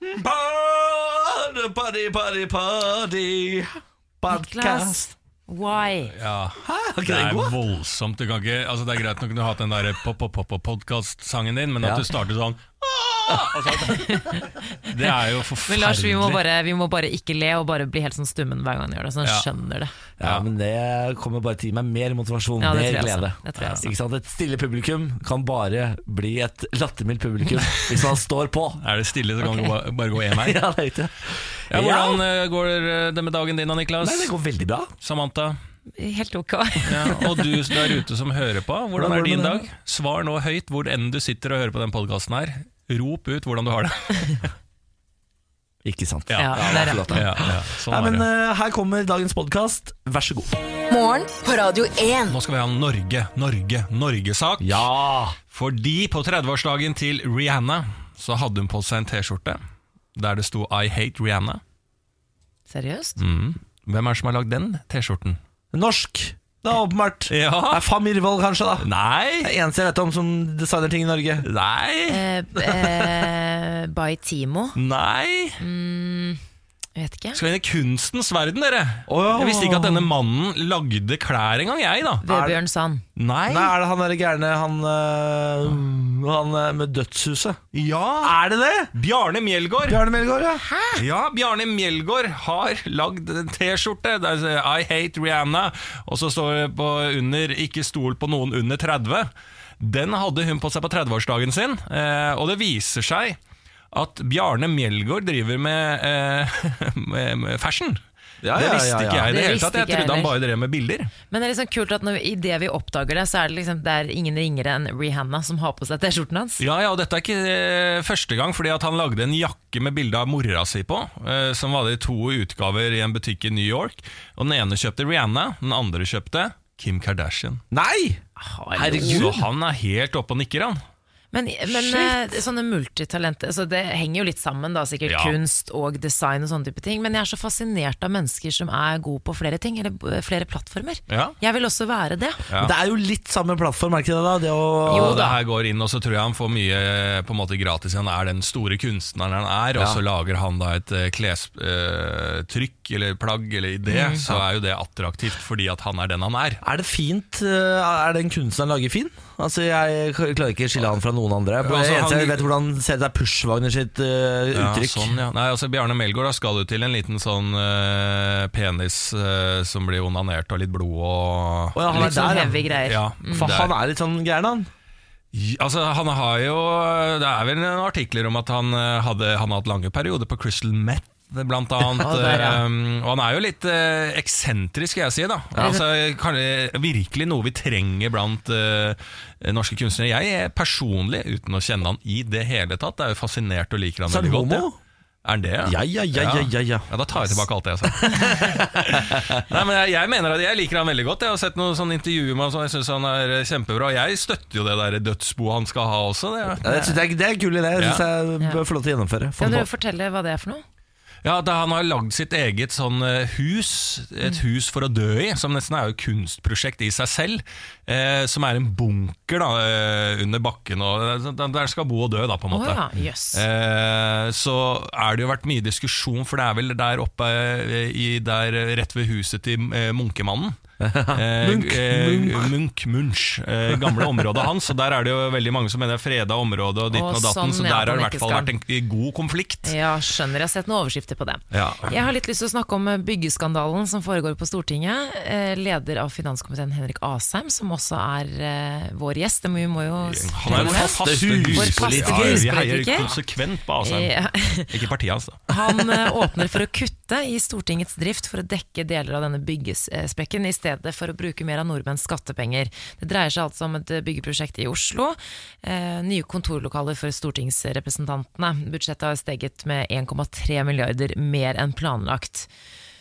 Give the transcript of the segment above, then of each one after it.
Party, party, party, party. Podcast. why? Ja, Hæ, det er voldsomt. Du kan ikke, altså det er greit nok du har hatt den der pop-pop-pop-podkast-sangen din, men Ja. at du starter sånn Det er jo forferdelig. Men Lars, vi må, bare, vi må bare ikke le og bare bli helt sånn stummen hver gang han gjør det, så han Ja. skjønner det. Ja, men det kommer bare til å gi meg mer motivasjon, Ja, det mer glede. Et stille publikum kan bare bli et lattermildt publikum hvis man står på. Er det stille, så kan det ba- bare gå én vei. Ja, det er. Ja, hvordan eh, går det med dagen din da, Niklas? Nei, det går veldig bra. Samantha? Helt ok. Ja, og du der ute som hører på, hvordan Hvordan er din dag? Svar nå høyt hvor enn du sitter og hører på den podkasten her. Rop ut hvordan du har det. Ikke sant. Ja, det er flott, det. Ja, ja, sånn Nei, men eh, Her kommer dagens podkast. Vær så god. Morgen på Radio 1. Nå skal vi ha Norge, Norge, Norge-sak. Ja! Fordi på 30-årsdagen til Rihanna så hadde hun på seg en T-skjorte der det sto 'I hate Rihanna'. Seriøst? Mm. Hvem er det som har lagd den T-skjorten? Norsk. Det er åpenbart. Ja. Det er Fam Irvold, kanskje. da Nei! Det eneste jeg vet om som designer ting i Norge. Nei! Eh, eh, by Timo? Nei! Jeg vet ikke. Skal vi inn i kunstens verden, dere? Oh. Jeg visste ikke at denne mannen lagde klær engang, jeg, da. Vebjørn Sand. Nei. Nei, Er det han derre gærne han, øh, han øh, med dødshuset? Ja! Er det det? Bjarne Mjelgaard. Bjarne Mjelgaard, ja. Hæ? Ja, Bjarne Mjelgaard har lagd en T-skjorte der det står 'I hate Rihanna', og så står det på under 'Ikke stol på noen under 30'. Den hadde hun på seg på 30-årsdagen sin, eh, og det viser seg at Bjarne Mjelgaard driver med, eh, med, med fashion. Ja, det visste ja, ja. ikke jeg i det Det hele tatt. Jeg trodde han bare drev med bilder. Men det er liksom kult at når, i det vi oppdager det, så er det liksom det er ingen ringere enn Rihanna som har på seg T-skjorten hans. Ja, ja, og Dette er ikke eh, første gang, fordi at han lagde en jakke med bilde av mora si på, eh, som var det i to utgaver i en butikk i New York. Og Den ene kjøpte Rihanna, den andre kjøpte Kim Kardashian. Nei! Herregud. Så han er helt oppe og nikker, han. Men, men eh, sånne multitalenter altså Det henger jo litt sammen, da sikkert Ja. kunst og design og sånne type ting. Men jeg er så fascinert av mennesker som er gode på flere ting, eller eh, flere plattformer. Ja. Jeg vil også være det. Ja. Det er jo litt samme plattform, er det ikke det? da? Det å, Jo og det her går inn, og så tror jeg han får mye på en måte gratis. Han er den store kunstneren han er, og så lager han da et klestrykk eller plagg eller idé, så er jo det attraktivt fordi at han er den han er. Er det fint? Er den kunsten han lager, fin? Altså, Jeg klarer ikke å skille han fra noen andre. Det Altså, eneste han- jeg vet hvordan han ser det er Pushwagner sitt Ja, uttrykk. sånn, ja. Nei, altså Bjarne Melgaard da skal jo til en liten sånn uh, penis uh, som blir onanert og litt blod og Å, ja, han Litt sånn der, heavy greier. Ja, For er- han er litt sånn gæren, han. Altså, han har jo Det er vel noen artikler om at han hadde Han hadde hatt lange perioder på Crystal Meth. Blant annet, Ja, der, ja. eh, og han er jo litt uh, eksentrisk, skal jeg si. da altså, kanskje Virkelig noe vi trenger blant uh, norske kunstnere. Jeg er personlig, uten å kjenne han i det hele tatt, er jo fascinert og liker han er veldig godt. Ja. Er han det? Ja, ja, ja, ja, ja, ja. Ja, Da tar jeg tilbake alt det jeg sa. Nei, men jeg, jeg mener at jeg liker han veldig godt. Jeg har sett noen sånne intervjuer med han jeg syns han er kjempebra. Jeg støtter jo det der dødsboet han skal ha også. Det. Ja, det, synes jeg, det er en kul idé. Det Jeg synes jeg Ja. bør få lov til å gjennomføre. Kan du fortelle hva det er for noe? Ja, da Han har lagd sitt eget sånn eh, hus, et hus for å dø i, som nesten er jo et kunstprosjekt i seg selv. Eh, som er en bunker da, eh, under bakken, og eh, der skal bo og dø, da, på en måte. måte. ja, jøss. Eh, så er det jo vært mye diskusjon, for det er vel der oppe eh, i, der, rett ved huset til Munkemannen. Eh, Munch, eh, Munch. Eh, gamle området hans. Og der er det jo veldig mange som mener det er freda område og ditten og datten. sånn, så ja, der har det i hvert fall vært en god konflikt. Ja, skjønner. Jeg har sett noen overskrifter på det. Ja. Jeg har litt lyst til å snakke om eh, byggeskandalen som foregår på Stortinget. Eh, Leder av finanskomiteen Henrik Asheim, som også er eh, vår gjest. Det må, vi må jo Han er en faste huspolitiker. Ja, vi heier konsekvent på Asheim. Ja. Ikke partiet hans, da. Han eh, åpner for å kutte i Stortingets drift for å dekke deler av denne byggesprekken, i stedet for å bruke mer av nordmenns skattepenger. Det dreier seg altså om et byggeprosjekt i Oslo. Eh, nye kontorlokaler for stortingsrepresentantene. Budsjettet har steget med 1,3 milliarder mer enn planlagt.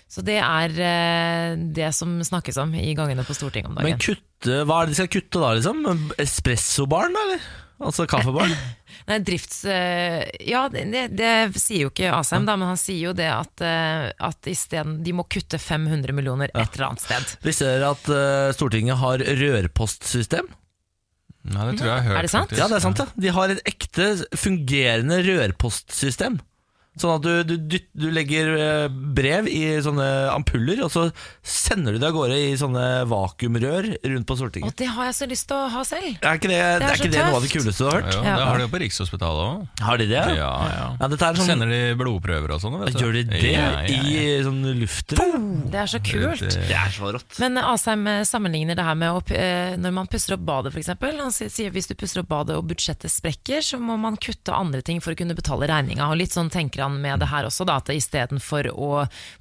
Så det er eh, det som snakkes om i gangene på Stortinget om dagen. Men kutte, hva er det de skal kutte da, liksom? Espressobaren, eller? Altså kaffebaren? Nei, drifts... eh, ja, det, det sier jo ikke Asheim, da, men han sier jo det at, uh, at isteden de må kutte 500 millioner et eller annet sted. Visste dere at eh, Stortinget har rørpostsystem? Nei, det tror jeg jeg har hørt. Er det sant? faktisk. Ja, det er sant, ja. De har et ekte fungerende rørpostsystem. Sånn at du, du, dytt- du legger eh, brev i sånne ampuller, og så sender du det av gårde i sånne vakuumrør rundt på Og Stortinget. det har jeg så lyst til å ha selv. Er ikke det, det, er er så ikke det noe av det tøft. kuleste du har hørt? Ja, Ja. Det har de jo på Rikshospitalet òg. Har de det? Ja, ja. Ja, dette er sånn, Sender de blodprøver og sånn? vet du. gjør de det Ja, ja, ja. i sånn lufter? Det er så kult. Det- er så rått. Men Asheim eh, sammenligner det her med å, p- eh, når man pusser opp badet f.eks. Han sier sier hvis du pusser opp badet og budsjettet sprekker, så må man kutte andre ting for å kunne betale regninga. Og litt sånn tenker han med det her også, da, at istedenfor å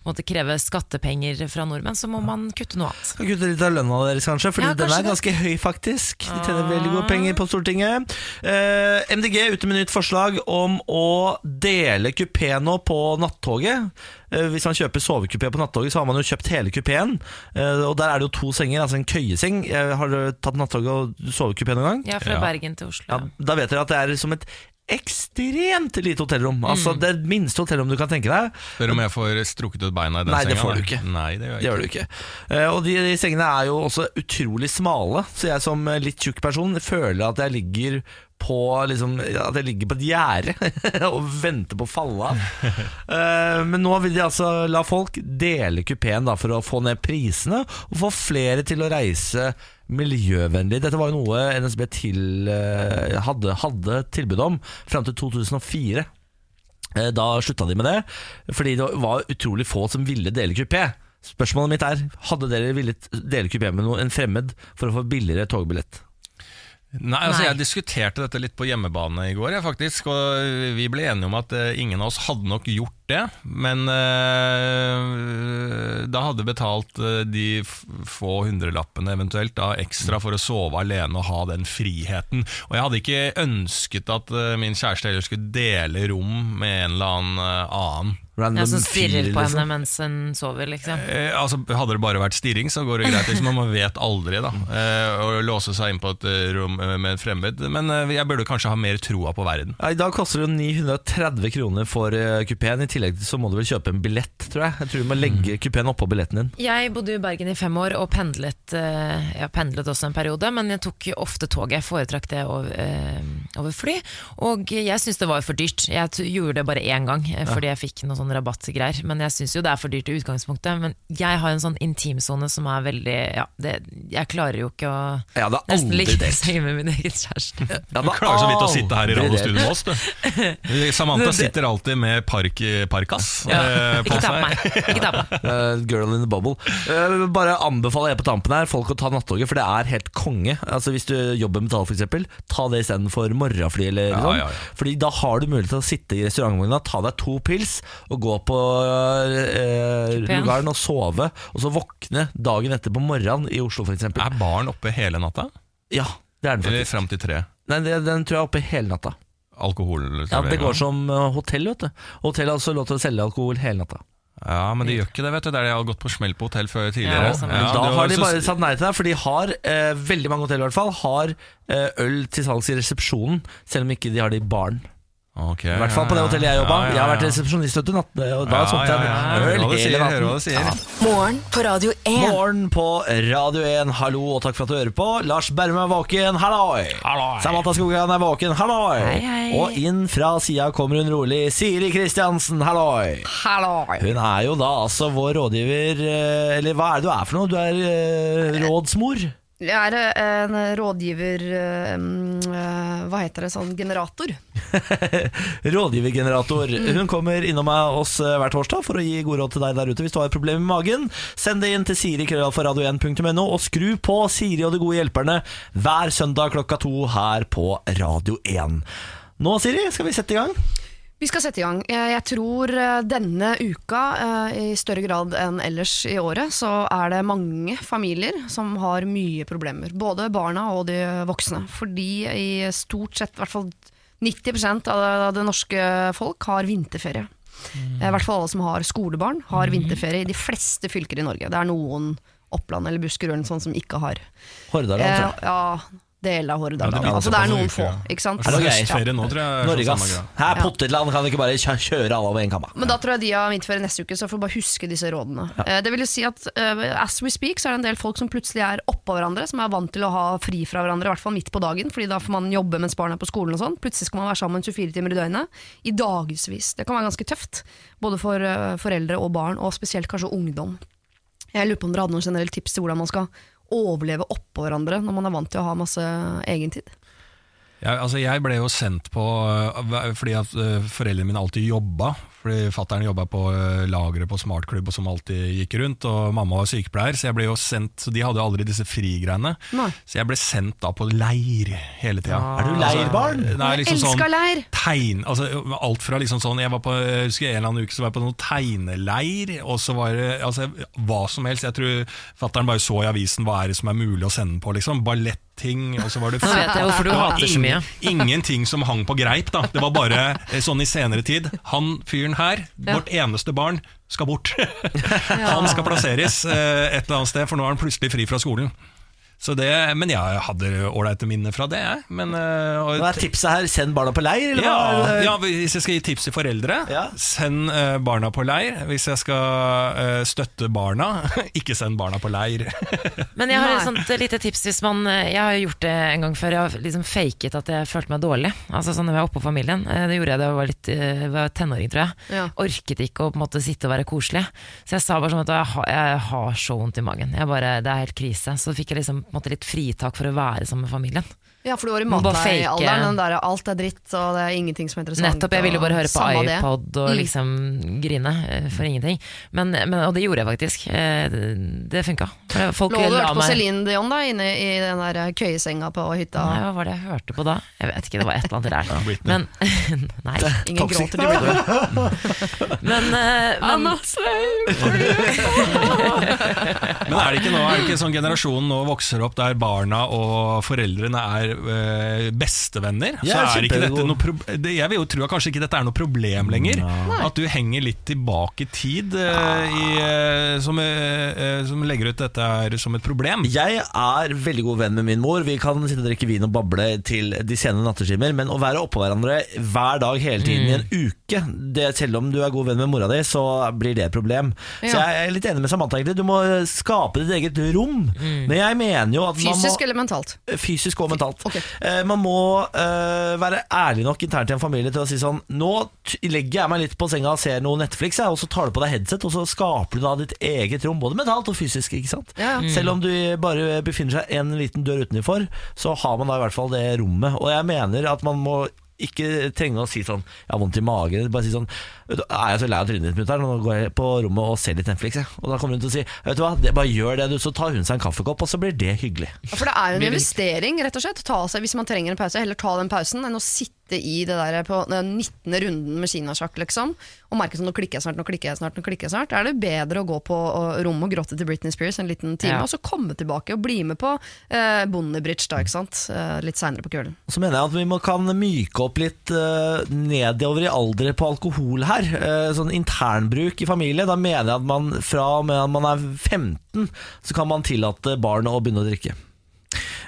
måte, kreve skattepenger fra nordmenn, så må man kutte noe annet. Kutte litt av lønna deres, kanskje, Fordi Ja, den er ganske høy, faktisk. De tjener veldig gode penger på Stortinget. Uh, MDG ute med nytt forslag om å dele kupé nå på nattoget. Eh, hvis man kjøper sovekupé på nattoget, så har man jo kjøpt hele kupeen. Eh, og der er det jo to senger, altså en køyeseng. Eh, har du tatt nattoget og sovekupé noen gang? Ja, fra Ja. Bergen til Oslo. Ja, da vet dere at det er som et ekstremt lite hotellrom. Altså Det minste hotellrom du kan tenke deg. Spør om jeg får strukket ut beina i den Nei, det får du ikke. Nei, det gjør Det gjør du ikke. Eh, Og de, de sengene er jo også utrolig smale, så jeg som litt tjukk person føler at jeg ligger på liksom, At jeg ligger på et gjerde og venter på å falle av. Eh, Men nå vil de altså la folk dele kupeen for å få ned prisene og få flere til å reise miljøvennlig. Dette var jo noe NSB til, eh, hadde, hadde tilbud om fram til 2004. Eh, Da slutta de med det, fordi det var utrolig få som ville dele kupé. Spørsmålet mitt er, hadde dere villet dele kupé med noen, en fremmed for å få billigere togbillett? Nei, altså Nei. Jeg diskuterte dette litt på hjemmebane i går, jeg, faktisk. Og vi ble enige om at eh, ingen av oss hadde nok gjort det. Men uh, da hadde betalt eh, de få hundrelappene eventuelt da, ekstra for å sove alene og ha den friheten. Og jeg hadde ikke ønsket at min kjæreste heller skulle dele rom med en eller annen annen. Random Ja, som stirrer fyr, på liksom. henne mens hun sover, liksom. Eh, altså, hadde det bare vært stirring, så går det greit. Liksom, man vet aldri da eh, Å låse seg inn på et eh, rom eh, med en fremmed. Men eh, jeg burde kanskje ha mer troa på verden. Ja, I dag koster det 930 kroner for uh, kupeen. I tillegg så må du vel kjøpe en billett, tror jeg. Jeg tror du må legge kupeen oppå billetten din. Jeg bodde i Bergen i fem år og pendlet, uh, jeg pendlet også en periode, men jeg tok jo ofte toget. Jeg foretrakk det over, uh, over fly. Og jeg syns det var for dyrt. Jeg t- gjorde det bare én gang fordi jeg fikk noe sånn rabattgreier. Men jeg syns jo det er for dyrt i utgangspunktet. Men jeg har en sånn intimsone som er veldig Ja, det, jeg klarer jo ikke å hadde nesten ligge i seng med min egen kjæreste. Ja, Du klarer så vidt å sitte her i radiostudio med oss, du. Samantha sitter alltid med park, parkas Ja, eh, på ikke ta på seg. meg. Ikke ta på meg. Uh, girl in the bubble. Uh, bare anbefaler jeg på tampen her folk å ta nattoget, for det er helt konge. Altså Hvis du jobber med tall, f.eks., ta det istedenfor morgenfly eller Ja, sånn. ja, ja. Fordi da har du mulighet til å sitte i restaurantvogna, ta deg to pils og gå på eh, lugaren og sove, og så våkne dagen etter på morgenen i Oslo, f.eks. Er barn oppe hele natta? Ja, det er den faktisk. Eller fram til tre? Nei, det, den tror jeg er oppe hele natta. Alkohol? Ja, Det går som eh, hotell, vet du. Hotell har altså lov til å selge alkohol hele natta. Ja, men de gjør ikke det, vet du. Det er det jeg har gått på smell på hotell før tidligere. Ja. Ja, da har de bare sagt nei til deg, for de har, eh, veldig mange hotell i hvert fall, har eh, øl til salgs i resepsjonen, selv om ikke de har det i baren. Ok, I hvert fall på det hotellet jeg jobba. Ja, ja, Jeg har vært resepsjonist, vet du, natt, og da Ja, solgte jeg ja, ja. øl hele natten. Morgen på Radio 1. Morgen på Radio 1, hallo og takk for at du hører på. Lars Berrum er våken, halloi! Halloi. Samantha Skogran er våken, halloi! Hei, hei. Og inn fra sida kommer hun rolig, Siri Kristiansen, halloi! Hallo! Hun er jo da altså vår rådgiver, eh, eller hva er det du er for noe? Du er uh, rådsmor? Jeg er eh, en rådgiver eh, mm, eh, Hva heter det, sånn generator? Rådgivergenerator. Hun kommer innom oss hver torsdag for å gi gode råd til deg der ute hvis du har et problem med magen. Send det inn til siri.radio1.no, og skru på Siri og de gode hjelperne hver søndag klokka to her på Radio 1. Nå, Siri, skal vi sette i gang. Vi skal sette i gang. Jeg, tror eh, denne uka, eh, i større grad enn ellers i året, så er det mange familier som har mye problemer. Både barna og de voksne. Fordi i stort sett, i hvert fall 90% av det norske folk har vinterferie. Eh, I hvert fall alle som har skolebarn, har vinterferie i de fleste fylker i Norge. Det er noen Oppland eller Buskerud eller sånt som ikke har. Hordaland, Eh, tror jeg. ja, del av Hordaland. Ja, det altså, det er noen få, ikke sant? Er det Ok. høstferie nå, tror jeg? Norge, sånn ass. Her, Ja. Potetland kan ikke bare kjøre alle over en kamma. Men da tror jeg de har vinterferie neste uke, så får vi bare huske disse rådene. Ja. Det vil jo si at uh, as we speak, så er det en del folk som plutselig er oppå hverandre, som er vant til å ha fri fra hverandre, i hvert fall midt på dagen, fordi da får man jobbe mens barna er på skolen og sånn. Plutselig skal man være sammen 24 timer i døgnet, i dagevis. Det kan være ganske tøft, både for uh, foreldre og barn, og spesielt kanskje ungdom. Jeg lurer på om dere hadde noen generelle tips til hvordan man skal overleve oppå hverandre når man er vant til å ha masse egentid. Ja, altså jeg ble jo sendt på øh, fordi at øh, foreldrene mine alltid jobba. Fordi Fattern jobba på øh, lageret på Smartklubb og som alltid gikk rundt, og mamma var sykepleier, så jeg ble jo sendt Så de hadde jo aldri disse frigreiene. Nei. Så jeg ble sendt da på leir hele tida. Er du leirbarn? Nei, Jeg liksom elsker sånn leir! tegn, altså alt fra liksom sånn Jeg var på jeg husker en eller annen uke så var jeg på noen tegneleir, og så var det altså, hva som helst. Jeg tror fattern bare så i avisen hva er det som er mulig å sende på, liksom. Balletting, og så var det Nå vet jeg hvorfor du hater så mye. Ingenting som hang på greip, da. Det var bare eh, sånn i senere tid. Han fyren her, vårt eneste barn, skal bort. Han skal plasseres eh, et eller annet sted, for nå er han plutselig fri fra skolen. Så det, men jeg hadde ålreite minner fra det. Men, eh, og- Hva er tipset her? Send barna på leir? Eller ja, ja, hvis jeg skal gi tips til foreldre, Ja. send eh, barna på leir. Hvis jeg skal eh, støtte barna, ikke send barna på leir. Men jeg har et sånt lite tips hvis man Jeg har gjort det en gang før. Jeg har liksom faket at jeg følte meg dårlig. Altså sånn når jeg var oppe på familien. Det gjorde jeg da jeg var litt var tenåring, tror jeg. Ja. Orket ikke å på en måte sitte og være koselig. Så jeg sa bare sånn at jeg har, jeg har så vondt i magen. Jeg bare, det er helt krise. Så fikk jeg liksom måte litt fritak for å være sammen med familien. Ja, for du var i matleialderen. Den der, alt er dritt, og det er ingenting som er interessant. Nettopp, jeg ville bare høre på iPod og Mm. liksom grine eh, for ingenting. Men, men, og det gjorde jeg faktisk. Eh, Det, funka. Folk Lå du og hørte på meg- Céline Dion da, inne i den der køyesenga på hytta? Nei, hva var det jeg hørte på da? Jeg vet ikke, det var et eller annet der. Britney. Men, nei. Ingen Toxic. gråter til Britney. Men, for men Men er det ikke nå, er det ikke sånn generasjonen nå vokser opp der barna og foreldrene er øh, bestevenner? Ja, så er ikke dette noe pro det- Jeg vil jo tro at kanskje ikke dette er noe problem lenger. At du henger litt tilbake i tid øh, i, øh, som, som legger ut dette her som et problem. Jeg er veldig god venn med min mor. Vi kan sitte og drikke vin og bable til de sene nattetimer. Men å være oppå hverandre hver dag hele tiden i en uke det, Selv om du er god venn med mora di, så blir det et problem. Så jeg er litt enig med Samantha. egentlig Du må skape ditt eget rom. Men jeg mener jo at man må Fysisk eller mentalt? Fysisk og mentalt. Okay. Eh, man må eh, være ærlig nok internt i en familie til å si sånn Nå legger jeg meg litt på senga og ser noe Netflix, jeg, og så tar du på deg headset, og så skaper du da ditt eget rom, både mentalt og fysisk. ikke sant? Ja. Mm. Selv om du bare befinner seg en liten dør utenfor, så har man da i hvert fall det rommet. Og jeg mener at man må ikke trenge å si sånn 'jeg har vondt i magen'. Bare si sånn 'Er jeg så lei av trynet ditt, mutter'n, nå går jeg på rommet og ser litt Netflix', jeg'. Og da kommer hun til å si 'Vet du hva, det, bare gjør det, du', så tar hun seg en kaffekopp, og så blir det hyggelig. For det er jo en investering, rett og slett. Ta seg, hvis man trenger en pause, heller ta den pausen enn å sitte i det der på den 19. runden med kinasjakk, liksom, og merke sånn nå klikker jeg snart, nå klikker jeg snart, nå klikker jeg snart. Da er det bedre å gå på rommet og gråte til Britney Spears en liten time, Ja. og så komme tilbake og bli med på eh, Bondebridge da, ikke sant? Eh, litt seinere på kvelden. Så mener jeg at vi må, kan myke opp litt eh, nedover i alder på alkohol her. Eh, sånn internbruk i familie. Da mener jeg at man fra og med at man er 15, så kan man tillate barn å begynne å drikke.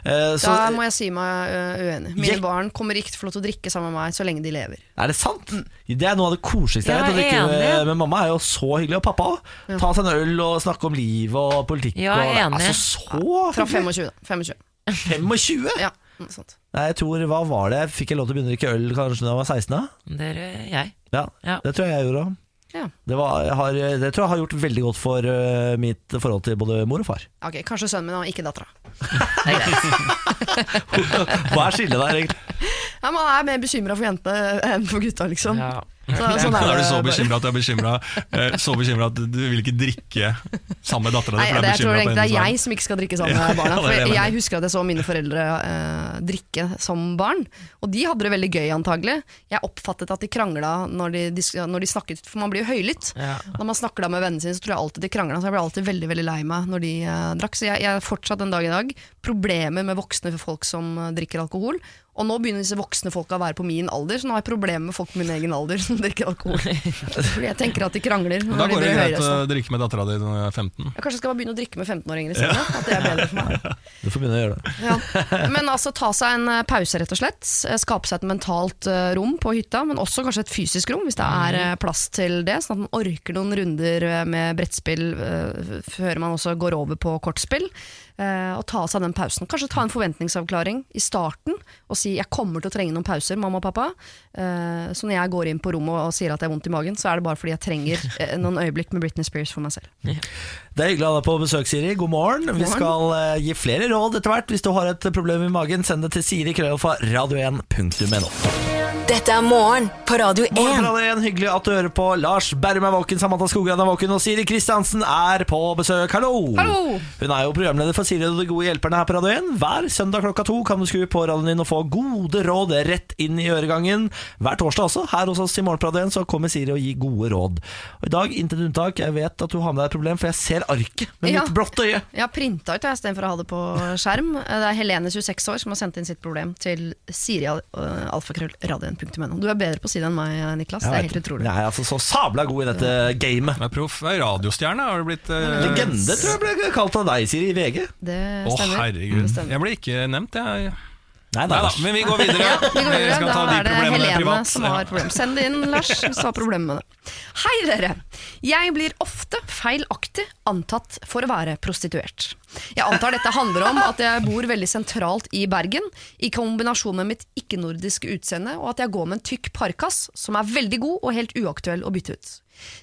Eh, så, Da må jeg si meg uh, uenig. Mine Jeg- barn kommer ikke til å få lov til å drikke sammen med meg så lenge de lever. er det sant? Det er noe av det koseligste jeg vet. Å drikke enig. med, mamma er jo så hyggelig. Og pappa òg. Ta seg en øl og snakke om liv og politikk. Ja, er enig. Altså, så Fra 25, da. 25. 25? Ja, noe sånt. Nei, jeg tror, Hva var det? Fikk jeg lov til å begynne å drikke øl kanskje da jeg var 16? da? det er jeg. Ja, Ja. det tror jeg jeg gjorde òg. Ja. Det, var, jeg har, det tror jeg har gjort veldig godt for uh, mitt forhold til både mor og far. Ok, Kanskje sønnen min, og ikke dattera. Er. Hva er skillet der, egentlig? Ja, man er mer bekymra for jentene enn for gutta, liksom. Ja. Så, sånn Da er du så bekymra at du er bekymra eh, Så bekymra at du vil ikke drikke sammen med dattera di. Det, det, er det er jeg som ikke skal drikke sammen med barna. er For jeg jeg husker at jeg så mine foreldre eh, drikke som barn, og de hadde det veldig gøy antagelig. Jeg oppfattet at de krangla når de, når de snakket, for man blir jo høylytt. Ja. Når man snakker da med vennene sine, så tror jeg alltid de krangla, så jeg ble alltid veldig veldig lei meg når de eh, drakk. Så jeg, jeg fortsatt en dag i dag problemer med voksne folk som eh, drikker alkohol, Og nå begynner disse voksne folka å være på min alder, så nå har jeg problemer med folk på min egen alder som drikker alkohol. Fordi jeg tenker at de krangler. Da går det greit å drikke med dattera di når du er 15. Jeg kanskje skal bare begynne å drikke med 15-åringer isteden. At det er bedre for meg. Du får begynne å gjøre det. Ja. Men altså ta seg en eh, pause, rett og slett. Eh, Skape seg et mentalt eh, rom på hytta, men også kanskje et fysisk rom, hvis det er plass til det. Sånn at man orker noen runder med brettspill før man også går over på kortspill. Eh, Og ta seg den pausen. Kanskje ta en forventningsavklaring i starten og si 'jeg kommer til å trenge noen pauser, mamma og pappa'. Eh, Så når jeg går inn på rommet og sier at jeg har vondt i magen, så er det bare fordi jeg trenger eh, noen øyeblikk med Britney Spears for meg selv. Det er hyggelig å ha deg på besøk, Siri. God morgen. Vi morgen. skal uh, gi flere råd etter hvert. Hvis du har et problem i magen, send det til Siri Krølfa radio1.no. Dette er morgen på Radio 1. Morgen fra Radio 1. Hyggelig at du hører på. Lars Berrum er våken, Samantha Skogran er våken, og Siri Kristiansen er på besøk. Hallo! Hallo! Hun er jo programleder for Siri og de gode hjelperne her på Radio 1. Hver søndag klokka to kan du skru på radioen din og få gode råd rett inn i øregangen. Hver torsdag også, her hos oss i Morgen på Radio 1, så kommer Siri og gir gode råd. Og I dag, intet unntak, jeg vet at du har med deg et problem, for jeg ser arket med Ja. mitt blått øye. Jeg har printa ut jeg, istedenfor å ha det på skjerm. Det er Helene, 26 år, som har sendt inn sitt problem til Siri uh, alfakrøllradioen.no. Du er bedre på å si det enn meg, Niklas. Det er helt utrolig. Jeg er altså så sabla god i dette gamet. Du er proff. Er radiostjerne, har du blitt. Uh... Legende tror jeg ble kalt av deg, Siri, i VG. Det Å, herregud. Det stemmer. Jeg ble ikke nevnt, jeg. Nei, Nei da, men vi går videre. Vi går videre. Da de er det Helene privat. som har problem. Send det inn, Lars, hvis du har problemer med det. Hei, dere. Jeg blir ofte feilaktig antatt for å være prostituert. Jeg antar dette handler om at jeg bor veldig sentralt i Bergen, i kombinasjon med mitt ikke-nordiske utseende, og at jeg går med en tykk parkas som er veldig god og helt uaktuell å bytte ut.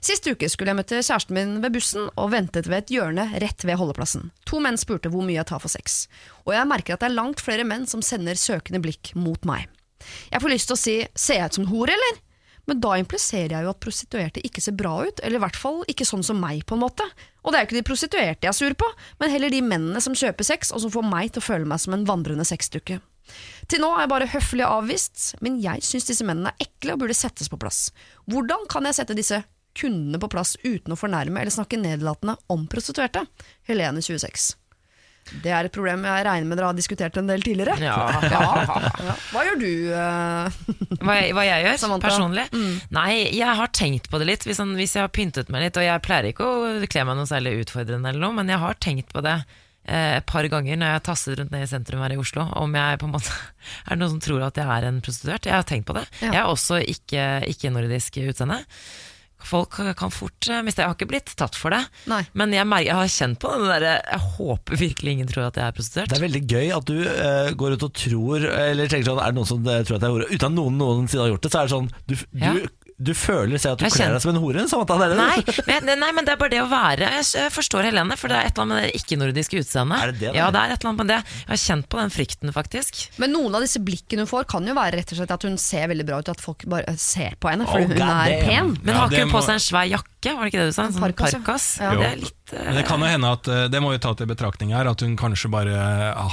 Sist uke skulle jeg møte kjæresten min ved bussen og ventet ved et hjørne rett ved holdeplassen. To menn spurte hvor mye jeg tar for sex, og jeg merker at det er langt flere menn som sender søkende blikk mot meg. Jeg får lyst til å si 'ser jeg ut som hore', eller? Men da impliserer jeg jo at prostituerte ikke ser bra ut, eller i hvert fall ikke sånn som meg, på en måte. Og det er jo ikke de prostituerte jeg er sur på, men heller de mennene som kjøper sex, og som får meg til å føle meg som en vandrende sexdukke. Til nå er jeg bare høflig avvist, men jeg syns disse mennene er ekle og burde settes på plass. Hvordan kan jeg sette disse kundene på plass uten å fornærme eller snakke nedlatende om prostituerte? Helene 26. Det er et problem jeg regner med dere har diskutert en del tidligere. Ja. Ja. Hva gjør du? eh? Hva jeg, hva jeg gjør Samantha? personlig? Nei, jeg har tenkt på det litt. Hvis jeg har pyntet meg litt, og jeg pleier ikke å kle meg noe særlig utfordrende, eller noe, men jeg har tenkt på det eh, et par ganger når jeg har tasset rundt ned i sentrum her i Oslo. Om jeg på en måte Er det noen som tror at jeg er en prostituert? Jeg har tenkt på det. Ja. Jeg er også ikke, ikke nordisk utseende. Folk kan fort eh, miste Jeg har ikke blitt tatt for det, Nei. men jeg, merker, jeg har kjent på det Der, Jeg håper virkelig ingen tror at jeg er prostituert. Det er veldig gøy at du uh, går ut og tror Eller tenker sånn, er det noen som eh, tror at jeg er hore? Uten at noen noensinne har gjort det, så er det sånn Du, Ja. du, du føler selv at du kler kjenner- deg som en hore. Samantha, det er det Nei, men, nei, men det er bare det å være Jeg forstår Helene, for det er et eller annet med det ikke-nordiske utseendet. Er det det, da? Ja, det er et eller annet med det. Jeg har kjent på den frykten, faktisk. Men noen av disse blikkene hun får, kan jo være rett og slett at hun ser veldig bra ut, at folk bare ser på henne fordi Oh, hun er damn. pen. Men Ja, har ikke hun på seg en svær jakke? Var det ikke det du sa? En sånn Parkas, ja. Det er litt Men det kan jo hende at eh, Det må jo ta til betraktning her, at hun kanskje bare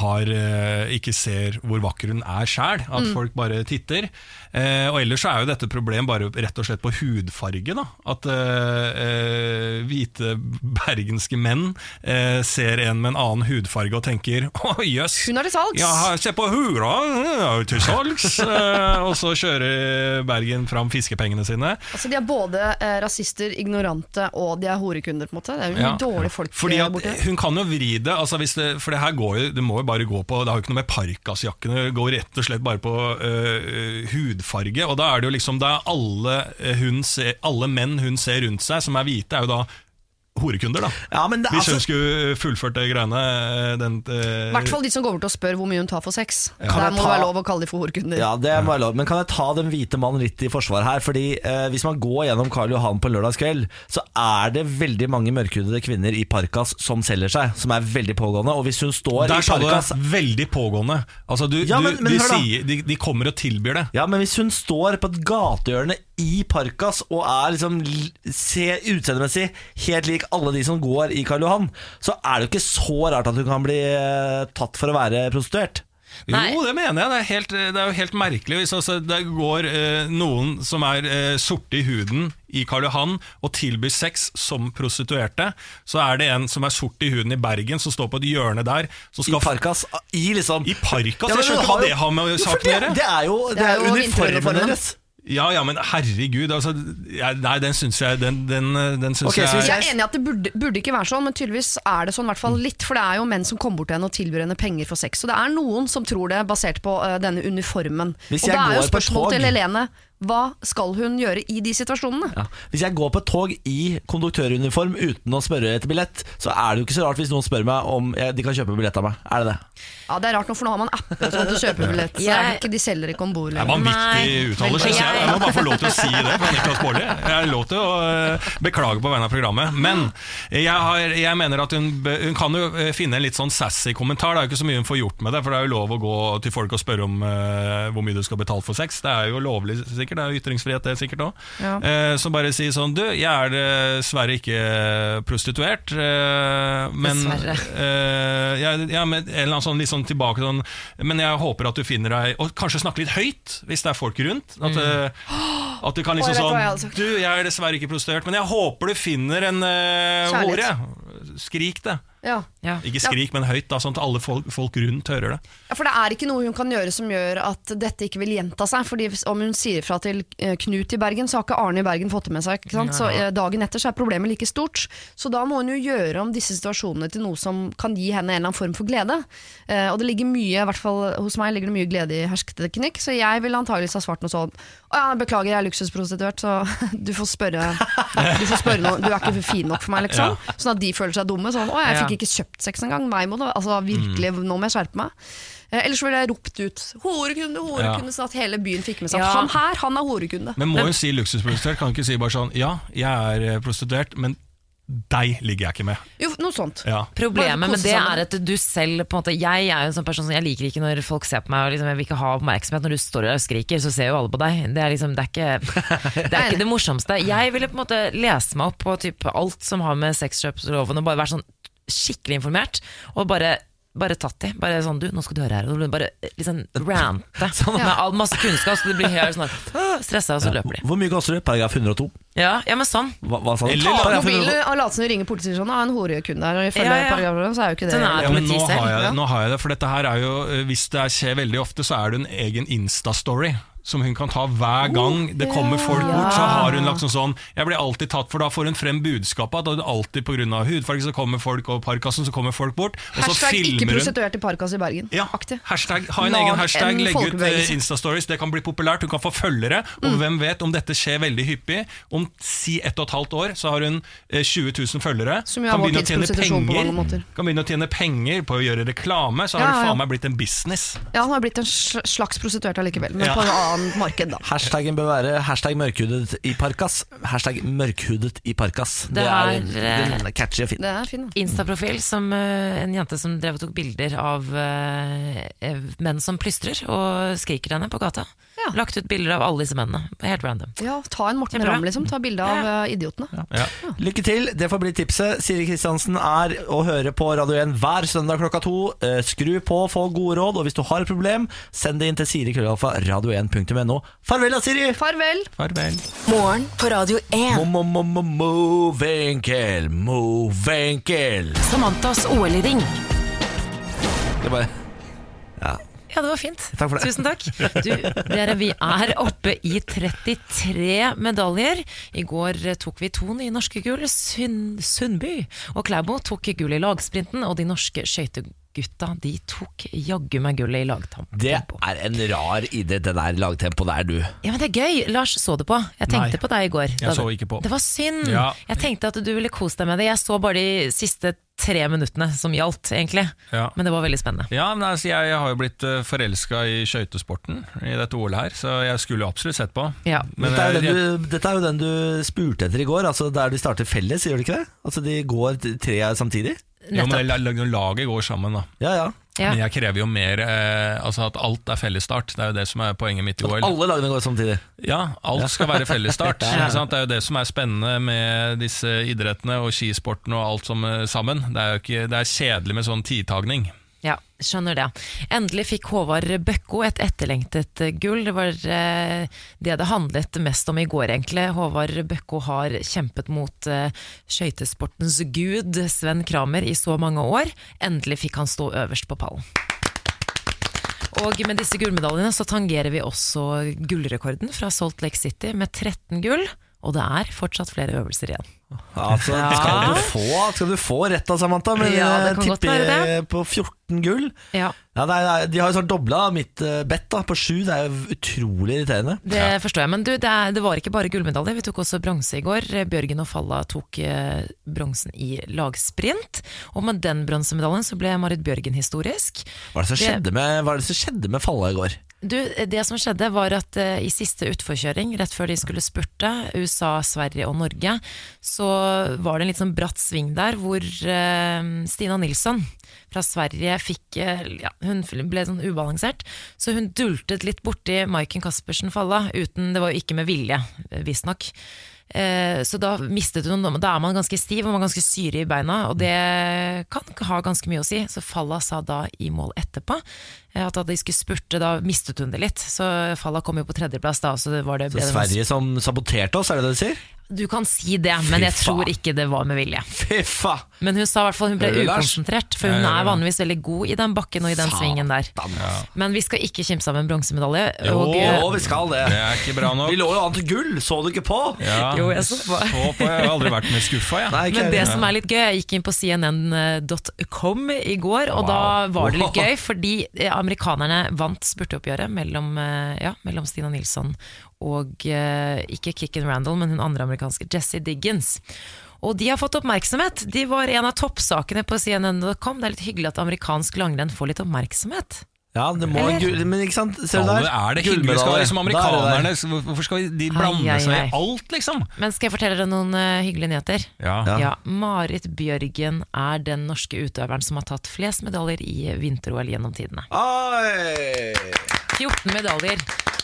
har eh, ikke ser hvor vakker hun er sjæl. At folk bare titter. Eh, og ellers så er jo dette problem bare rett og slett på hudfarge. da At eh, eh, hvite bergenske menn uh, ser en med en annen hudfarge og tenker 'Å, jøss'. Hun er til salgs. Ja, se på hura, hun er jo til salgs. uh, og så kjører Bergen fram fiskepengene sine. Altså De er både eh, rasister, ignorante og de er horekunder. på en måte Det er jo Ja. Dårlige folk Fordi eh, at. Hun kan jo vri det, altså det for det her går jo, det må jo bare gå på Det har jo ikke noe med parkasjakkene Det går rett og slett bare på øh, hudfarge. Og da er det jo liksom Det er alle, eh, hun ser, alle menn hun ser rundt seg som er hvite, er jo da horekunder, da. Ja, men det, Hvis hun altså, skulle fullført det greiene eh, den, I hvert fall de som går bort og spør hvor mye hun tar for sex. Ja. Der må må det være lov å kalle de for horekunder. ja, det må være lov. Men kan jeg ta den hvite mannen litt i forsvar her? Fordi eh, Hvis man går gjennom Karl Johan på lørdagskveld, så er det veldig mange mørkhudede kvinner i Parkas som selger seg, som er veldig pågående. Og hvis hun står Der i sa du Parkas det. Veldig pågående. Altså, du, Ja, men- du, men de, sier, de, de kommer og tilbyr det. Ja, men hvis hun står på et gatehjørne i Parkas og er liksom l- se utseendemessig helt lik alle de som går i Karl Johan, så er det jo ikke så rart at hun kan bli eh, tatt for å være prostituert. Nei. Jo, det mener jeg. Det er, helt, det er jo helt merkelig hvis altså, det går eh, noen som er eh, sorte i huden i Karl Johan og tilbyr sex som prostituerte. Så er det en som er sort i huden i Bergen, som står på et hjørne der. Som I Parkas. I liksom I Parkas? Ja, jeg skjønner ikke hva det har med saken å det, gjøre. det er jo, det Det er jo uniformen deres. Ja, ja, men herregud. Altså, jeg, nei, den syns jeg Den, den, den syns okay, jeg Jeg er enig i at det burde, burde ikke være sånn, men tydeligvis er det sånn, i hvert fall litt. For det er jo menn som kommer bort til henne og tilbyr henne penger for sex. Så det er noen som tror det, basert på uh, denne uniformen. Hvis og det da er jo spørsmålet til Helene hva skal hun gjøre i de situasjonene? Ja. Hvis jeg går på et tog i konduktøruniform uten å spørre etter billett, så er det jo ikke så rart hvis noen spør meg om jeg, de kan kjøpe billett av meg. Er det det? Ja, Det er rart nå, for nå har man apper sånn at kjøpe kjøper billett. Så er det ikke, de selger ikke om bord. Det er vanvittig uttale, jeg. jeg- Jeg må bare få lov til å si det fra Niklas Baarli. Jeg har lov til å eh, beklage på vegne av programmet. Men jeg, har, jeg mener at hun, hun kan jo eh, finne en litt sånn sassy kommentar. Det er jo ikke så mye hun får gjort med det, for det er jo lov å gå til folk og spørre om uh, hvor mye du skal betale for sex. Det er jo lovlig, sikkert. Det er jo ytringsfrihet, det sikkert òg. Ja. Eh, som bare sier sånn Du, jeg er dessverre ikke prostituert, eh, men Dessverre. eh, ja, ja, men, en eller annen sånn, litt sånn tilbake sånn Men jeg håper at du finner deg Og kanskje snakke litt høyt, hvis det er folk rundt. At, eh, at du kan liksom oh, jeg sånn jeg sånn. Du, jeg er dessverre ikke prostituert, men jeg håper du finner en uh, hore. Skrik det. Ja. Ja. Ikke skrik, men høyt, da, sånn at alle folk, folk rundt hører det. Ja, For det er ikke noe hun kan gjøre som gjør at dette ikke vil gjenta seg. Fordi Om hun sier fra til eh, Knut i Bergen, så har ikke Arne i Bergen fått det med seg. Ikke sant? Så eh, Dagen etter så er problemet like stort. Så da må hun jo gjøre om disse situasjonene til noe som kan gi henne en eller annen form for glede. Eh, og det ligger mye, i hvert fall hos meg ligger det mye glede i hersketeknikk, så jeg ville antageligvis ha svart noe sånn ja, beklager, jeg er luksusprostituert, så du får spørre Du får spørre noe, du er ikke fin nok for meg, liksom. Sånn at de føler seg dumme. Sånn Å, jeg fikk ikke kjøpt sex engang. Nei, må Altså virkelig, nå må jeg skjerpe meg. Eh, Ellers ville jeg ropt ut 'horekunde, horekunde', sånn at hele byen fikk med seg at Ja. han her, han er horekunde. Men må hun si luksusprostituert? Kan hun ikke si bare sånn Ja, jeg er eh, prostituert, men deg ligger jeg ikke med. Jo, noe sånt. Ja. Problemet med det er at du selv på en måte, Jeg er jo en sånn person som jeg liker ikke når folk ser på meg og liksom, jeg vil ikke ha oppmerksomhet. Når du står der og skriker, så ser jo alle på deg. Det er liksom, det er ikke det, er ikke det morsomste. Jeg ville på en måte lese meg opp på typ, alt som har med sexkjøpsloven og bare være sånn skikkelig informert. Og bare bare tatt i. Bare sånn, du, nå skal du høre her. Og bare liksom rante med all masse kunnskap, så de blir helt sånn stressa, og så løper de. Hvor mye gasser du? Paragraf 102. Ja, ja, men sånn. Hva, hva sa du? Eller- Ta mobilen 102. og lat som du ringer politiet og sånn, ah, en horekund der. Og ifølge Ja, ja. paragrafen så er jo ikke det Sånn er Ja, men nå har, jeg, nå har jeg det, for dette her er jo eh, Hvis det skjer veldig ofte, så er det en egen Insta-story. Som hun kan ta hver gang det kommer folk bort. Så har hun lagt sånn sånn Jeg blir alltid tatt, for da får hun frem budskapet. At alltid pga. hudfarge så kommer folk, og parkasen så kommer folk bort. Og så Hashtag ikke prostituert i Parkas i Bergen. ja, hashtag, ha en Lag egen hashtag, legg ut eh, Insta-stories. Det kan bli populært, hun kan få følgere. Og Mm. hvem vet om dette skjer veldig hyppig. Om si ett og et halvt år så har hun eh, 20 000 følgere. Som kan begynne penger. Kan begynne å tjene penger på å gjøre reklame. Så har Ja, det faen meg blitt en business. Ja, hun har blitt en slags prostituert allikevel, men Ja. på en annen marked, da. Hashtaggen bør være hashtag mørkhudet i parkas. Hashtag mørkhudet i parkas. Det, Det er, er, eh, den er catchy og fin. Det er fin. da. Instaprofil som uh, en jente som drev og tok bilder av eh, eh, menn som plystrer og skriker henne på gata. Ja. Lagt ut bilder av alle disse mennene. Helt random. Ja, ta en Morten. Ramm, liksom. Ta bilde av ja. idiotene. Ja. Lykke til, det får bli tipset. Siri Kristiansen er å høre på Radio 1 hver søndag klokka to. Eh, Skru på, få gode råd, og hvis du har et problem, send det inn til Siri Krøllalfa radio1.no. Farvel da, Siri! Farvel! Farvel. Morgen på Radio 1. Mo-mo-mo-mo-movenkel. move enkel. Samantas OL-ring. Det er bare Ja. Det var fint. Takk for det. Tusen takk. Du, dere, vi er oppe i 33 medaljer. I går tok vi to nye norske gull. Sundby og Klæbo tok gull i lagsprinten, og de norske skøytegutta de tok jaggu meg gullet i lagtempo. Det er en rar idrett, det der lagtempoet der, du. Ja, men det er gøy. Lars så det på. Jeg tenkte Nei, på deg i går. jeg så ikke på. Det var synd. Ja. Jeg tenkte at du ville kose deg med det. Jeg så bare de siste tre minuttene som gjaldt, egentlig. Ja. Men det var veldig spennende. Ja, men altså, jeg, jeg har jo blitt uh, forelska i skøytesporten i dette OL her, så jeg skulle absolutt sett på. Ja. Men Dette er, jeg- den du, dette er jo den du spurte etter i går, altså der de starter felles, gjør de ikke det? Altså De går tre samtidig? Jo, men laget går sammen, da. Ja, ja. Ja. Men jeg krever jo mer eh, Altså at alt er fellesstart. Det er jo det som er poenget mitt i OL. Alle lagene går samtidig. Ja, alt skal være fellesstart. ja, ja. Det er jo det som er spennende med disse idrettene og skisporten og alt som er sammen. Det er jo ikke, det er kjedelig med sånn tidtagning. Ja, skjønner det. Endelig fikk Håvard Bøkko et etterlengtet gull. Det var eh, det det handlet mest om i går, egentlig. Håvard Bøkko har kjempet mot eh, skøytesportens gud Sven Kramer i så mange år. Endelig fikk han stå øverst på pallen. Og med disse gullmedaljene så tangerer vi også gullrekorden fra Salt Lake City med 13 gull. Og det er fortsatt flere øvelser igjen. Altså, skal, du få, skal du få rett av Samantha, men Ja, jeg godt tipper på 14 gull. Ja, Ja, det er, de har jo sånn dobla mitt eh, bet da, på sju. Det er jo utrolig irriterende. Det forstår jeg. Men du, det, er, det var ikke bare gullmedalje. Vi tok også bronse i går. Bjørgen og Falla tok eh, bronsen i lagsprint. Og med den bronsemedaljen så ble Marit Bjørgen historisk. Hva er det som skjedde med, hva er det som skjedde med Falla i går? Du, det som skjedde var at uh, i siste utforkjøring, rett før de skulle spurte, USA, Sverige og Norge, så var det en litt sånn bratt sving der hvor uh, Stina Nilsson fra Sverige fikk uh, ja, Hun ble sånn ubalansert, så hun dultet litt borti Maiken Caspersen Falla, uten Det var jo ikke med vilje, visstnok. Så da mistet hun Da er man ganske stiv og man er ganske syre i beina, og det kan ha ganske mye å si. Så Falla sa da i mål etterpå at de skulle spurte, da mistet hun det litt. Så Falla kom jo på tredjeplass da. Så det var det, Så Sverige som saboterte oss, er det det du sier? Du kan si det, men jeg tror ikke det var med vilje. Fy faen! Men hun sa i hvert fall hun ble Hører ukonsentrert, for hun er vanligvis veldig god i den bakken og i den svingen der. Satan. Men vi skal ikke kimse av en bronsemedalje. Jo, og, jo, vi skal det. Det er ikke bra nok. Vi lå jo an til gull, så du ikke på? Ja, Jo, jeg så på. så på. Jeg har aldri vært mer skuffa, jeg. Nei, Men det som er litt gøy, jeg gikk inn på cnn.com i går, og da var det litt gøy, fordi eh, amerikanerne vant spurteoppgjøret mellom, eh, ja, mellom Stina Nilsson og eh, ikke Kicken Randall, men hun andre amerikanske, Jesse Diggins. Og de har fått oppmerksomhet. De var en av toppsakene på cnn.com. Det er litt hyggelig at amerikansk langrenn får litt oppmerksomhet. Ja, det må Eller? Men ikke sant, ser du der? er det hyggelig? Skal liksom er amerikanerne Hvorfor skal de blande Ai, ai, seg i alt, liksom? Men skal jeg fortelle deg noen uh, hyggelige nyheter? Ja. Ja. Ja, Marit Bjørgen er den norske utøveren som har tatt flest medaljer i vinter-OL gjennom tidene. Oi! 14 medaljer.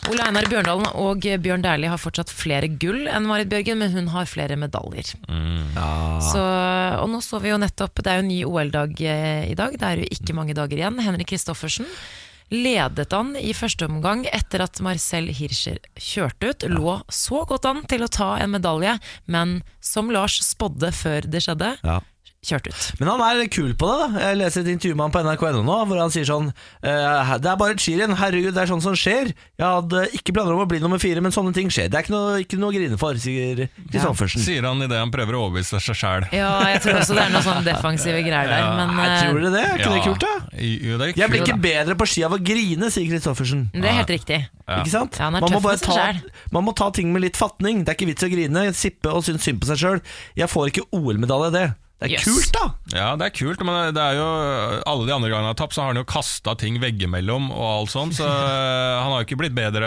Ole Einar Bjørndalen og Bjørn Dæhlie har fortsatt flere gull enn Marit Bjørgen, men hun har flere medaljer. Så, og nå så vi jo nettopp, det er jo en ny OL-dag eh, i dag, det er jo ikke mange dager igjen. Henrik Kristoffersen ledet han i første omgang etter at Marcel Hirscher kjørte ut. Lå så godt an til å ta en medalje, men som Lars spådde før det skjedde, Ja. Kjørt ut. Men han er kul på det. da Jeg leser et intervju med han på NRK.no nå, hvor han sier sånn eh, Det er bare et skirenn, herregud, det er sånn som skjer. Jeg hadde ikke planer om å bli nummer fire, men sånne ting skjer. Det er ikke noe, ikke noe å grine for, sier Kristoffersen. Sier han idet han prøver å overbevise seg sjæl. Ja, jeg tror også det er noen sånn defensive greier der, men Nei, eh, tror dere det? Er ikke det kult, da? Jo, det er Jeg blir ikke ikke bedre på ski av å grine, sier Kristoffersen. det er helt riktig. Ja. Ikke sant? Ja, han er man, må bare ta, man må ta ting med litt fatning. Det er ikke vits å grine, sippe og synes synd på seg sjøl. Jeg får ikke OL-medalje i det. Det er Yes. kult, da! Ja, det er kult, men det er jo alle de andre gangene han har tapt, så har han jo kasta ting veggimellom og alt sånt, så han har jo ikke blitt bedre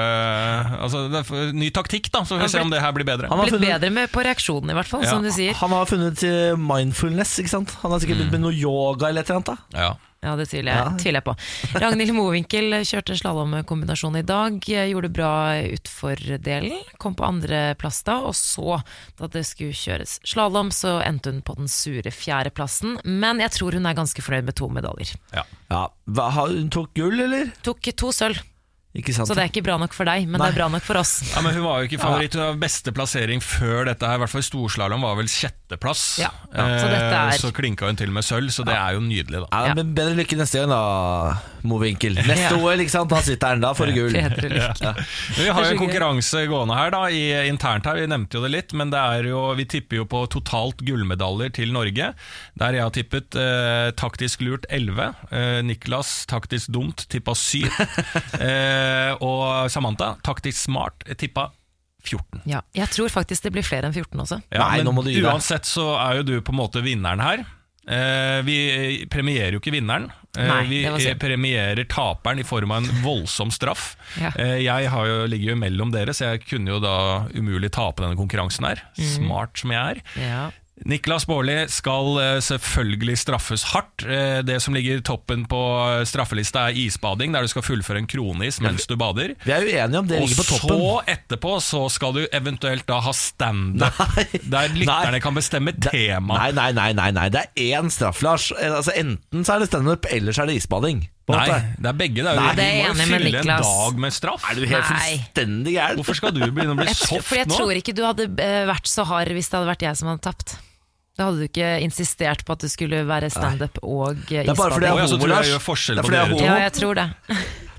Altså, det er ny taktikk, da, så får vi se om det her blir bedre. Han har Blitt funnet, bedre med på reaksjonen, i hvert fall, Ja. som du sier. han har funnet eh, mindfulness, ikke sant? Han har sikkert begynt med noe yoga eller et eller annet. da Ja. Ja, det tviler jeg, tviler jeg på. Ragnhild Mowinckel kjørte slalåmkombinasjon i dag. Gjorde bra utfor-delen. Kom på andreplass da, og så, da det skulle kjøres slalåm, så endte hun på den sure fjerdeplassen. Men jeg tror hun er ganske fornøyd med to medaljer. ja. Ja, hva, Hun tok gull, eller? Tok to sølv? Så det er ikke bra nok for deg, men Nei. det er bra nok for oss. Ja, men Hun var jo ikke favoritt. Hun var beste plassering før dette. her I hvert fall i storslalåm var vel sjetteplass. Ja, ja. Så dette er- Eh, så klinka hun til med sølv, så det er jo nydelig, da. Ja, men Bedre lykke neste gang, da, Mowinckel. Neste. OL, ikke sant? Da sitter han da for gull. Ja. Vi har jo en konkurranse gående her, da, i, internt her. Vi nevnte jo det litt, men det er jo, vi tipper jo på totalt gullmedaljer til Norge. Der jeg har tippet eh, taktisk lurt 11. Eh, Niklas taktisk dumt tippa 7. eh, og Samantha taktisk smart tippa 14. Ja, jeg tror faktisk det blir flere enn 14 også. Ja, Nei, men nå må du gi deg. uansett så er jo du på en måte vinneren her. Eh, vi premierer jo ikke vinneren. Eh, Nei, vi synd. premierer taperen i form av en voldsom straff. Ja. Eh, jeg har jo, ligger jo mellom dere, så jeg kunne jo da umulig tape denne konkurransen her. Mm. Smart som jeg er. Ja. Niklas Baarli skal eh, selvfølgelig straffes hardt. Eh, Det som ligger toppen på straffelista er isbading, der du skal fullføre en kronis mens du bader. Vi er uenige om det ligger på toppen. Og så etterpå så skal du eventuelt da ha standup, der lytterne Nei. kan bestemme tema. Nei, nei, nei, nei, nei. Det er én straff, Lars. Eh, Altså, enten så er det standup, eller så er det isbading. På Nei, det er begge. Det er jo, Nei, du det er enig med fylle en Niklas. dag med straff. Er du helt Nei. fullstendig gæren? Hvorfor skal du begynne å bli soft nå? Fordi for jeg tror ikke du hadde eh, vært så hard hvis det hadde vært jeg som hadde tapt. Da hadde du ikke insistert på at det skulle være standup og eh, Det er bare fordi isbading. jeg ja, er så homo, tror jeg Lars. gjør forskjell Det er på fordi jeg er dere to. Ja, jeg tror det.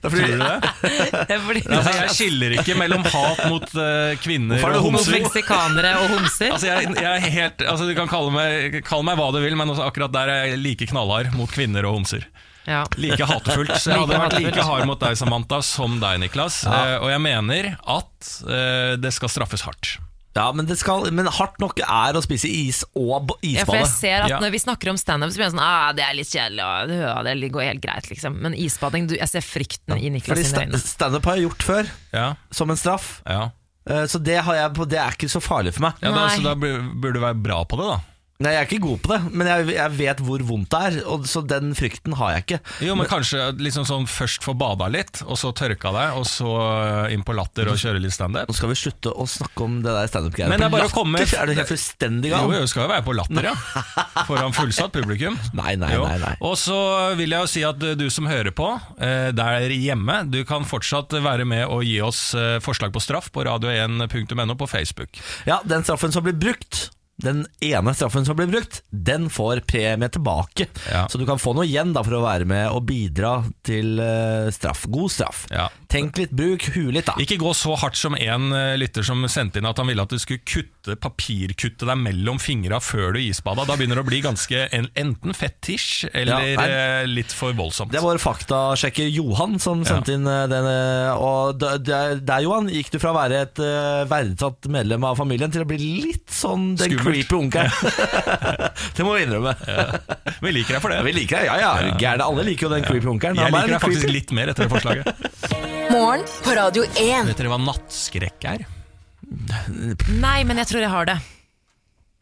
Det er fordi- Tror du det? Det er fordi Altså, jeg skiller ikke mellom hat mot eh, kvinner Hvorfor er og homser homser. meksikanere og homser. Altså, jeg, jeg er helt, altså, du kan kalle meg, kalle meg hva du vil, men også akkurat der er jeg like knallhard mot kvinner og homser. Ja. Like hatefullt. Så jeg hadde vært like hard mot deg, Samantha, som deg, Niklas. Eh, og jeg mener at eh, det skal straffes hardt. Ja, men, det skal, men hardt nok er å spise is og b- Ja, for jeg ser at Når vi snakker om standup, så blir jeg sånn ah, Det er litt kjedelig, og det, går helt greit, liksom. Men isbading, du, jeg ser frykten i Niklas Fordi sine øyne. standup har jeg gjort før, Ja, som en straff. ja. Eh, Så det, har jeg, det er ikke så farlig for meg. ja da, så da burde du være bra på det, da. Nei, Jeg er ikke god på det, men jeg, jeg vet hvor vondt det er, og, så den frykten har jeg ikke. Jo, men kanskje liksom sånn først få bada litt, og så tørka deg, og så eh, inn på latter og kjøre litt standup. Nå skal vi slutte å snakke om det der standup-greiene. Men det er bare bare å komme- Er du helt fullstendig gal? jo, skal jo være på latter, ja. Foran fullsatt publikum. Nei, nei, nei, nei. Og så vil jeg jo si at du som hører på eh, der hjemme, du kan fortsatt være med og gi oss eh, forslag på straff på radio1.no på Facebook. Ja, den straffen som blir brukt den ene straffen som blir brukt, den får premie tilbake. Ja. Så du kan få noe igjen da for å være med og bidra til eh, straff. God straff. Ja. Tenk litt, bruk huet litt, da. Ikke gå så hardt som en eh, lytter som sendte inn at han ville at du skulle kutte papirkutte deg mellom fingra før du isbada. Da begynner det å bli ganske en, enten fetisj eller Ja, eh, litt for voldsomt. Det var faktasjekker Johan som sendte inn den. Og der, Johan, gikk du fra å være et verdsatt medlem av familien til å bli litt sånn den. Creepy ungkar. det må vi innrømme. Vi liker deg for det. Ja, vi liker deg, Ja, ja, er? Alle liker jo den creepy onkelen. Jeg er liker deg faktisk creepy. litt mer etter det forslaget. Morgen på Radio 1. Vet dere hva nattskrekk er? Nei, men jeg tror jeg har det.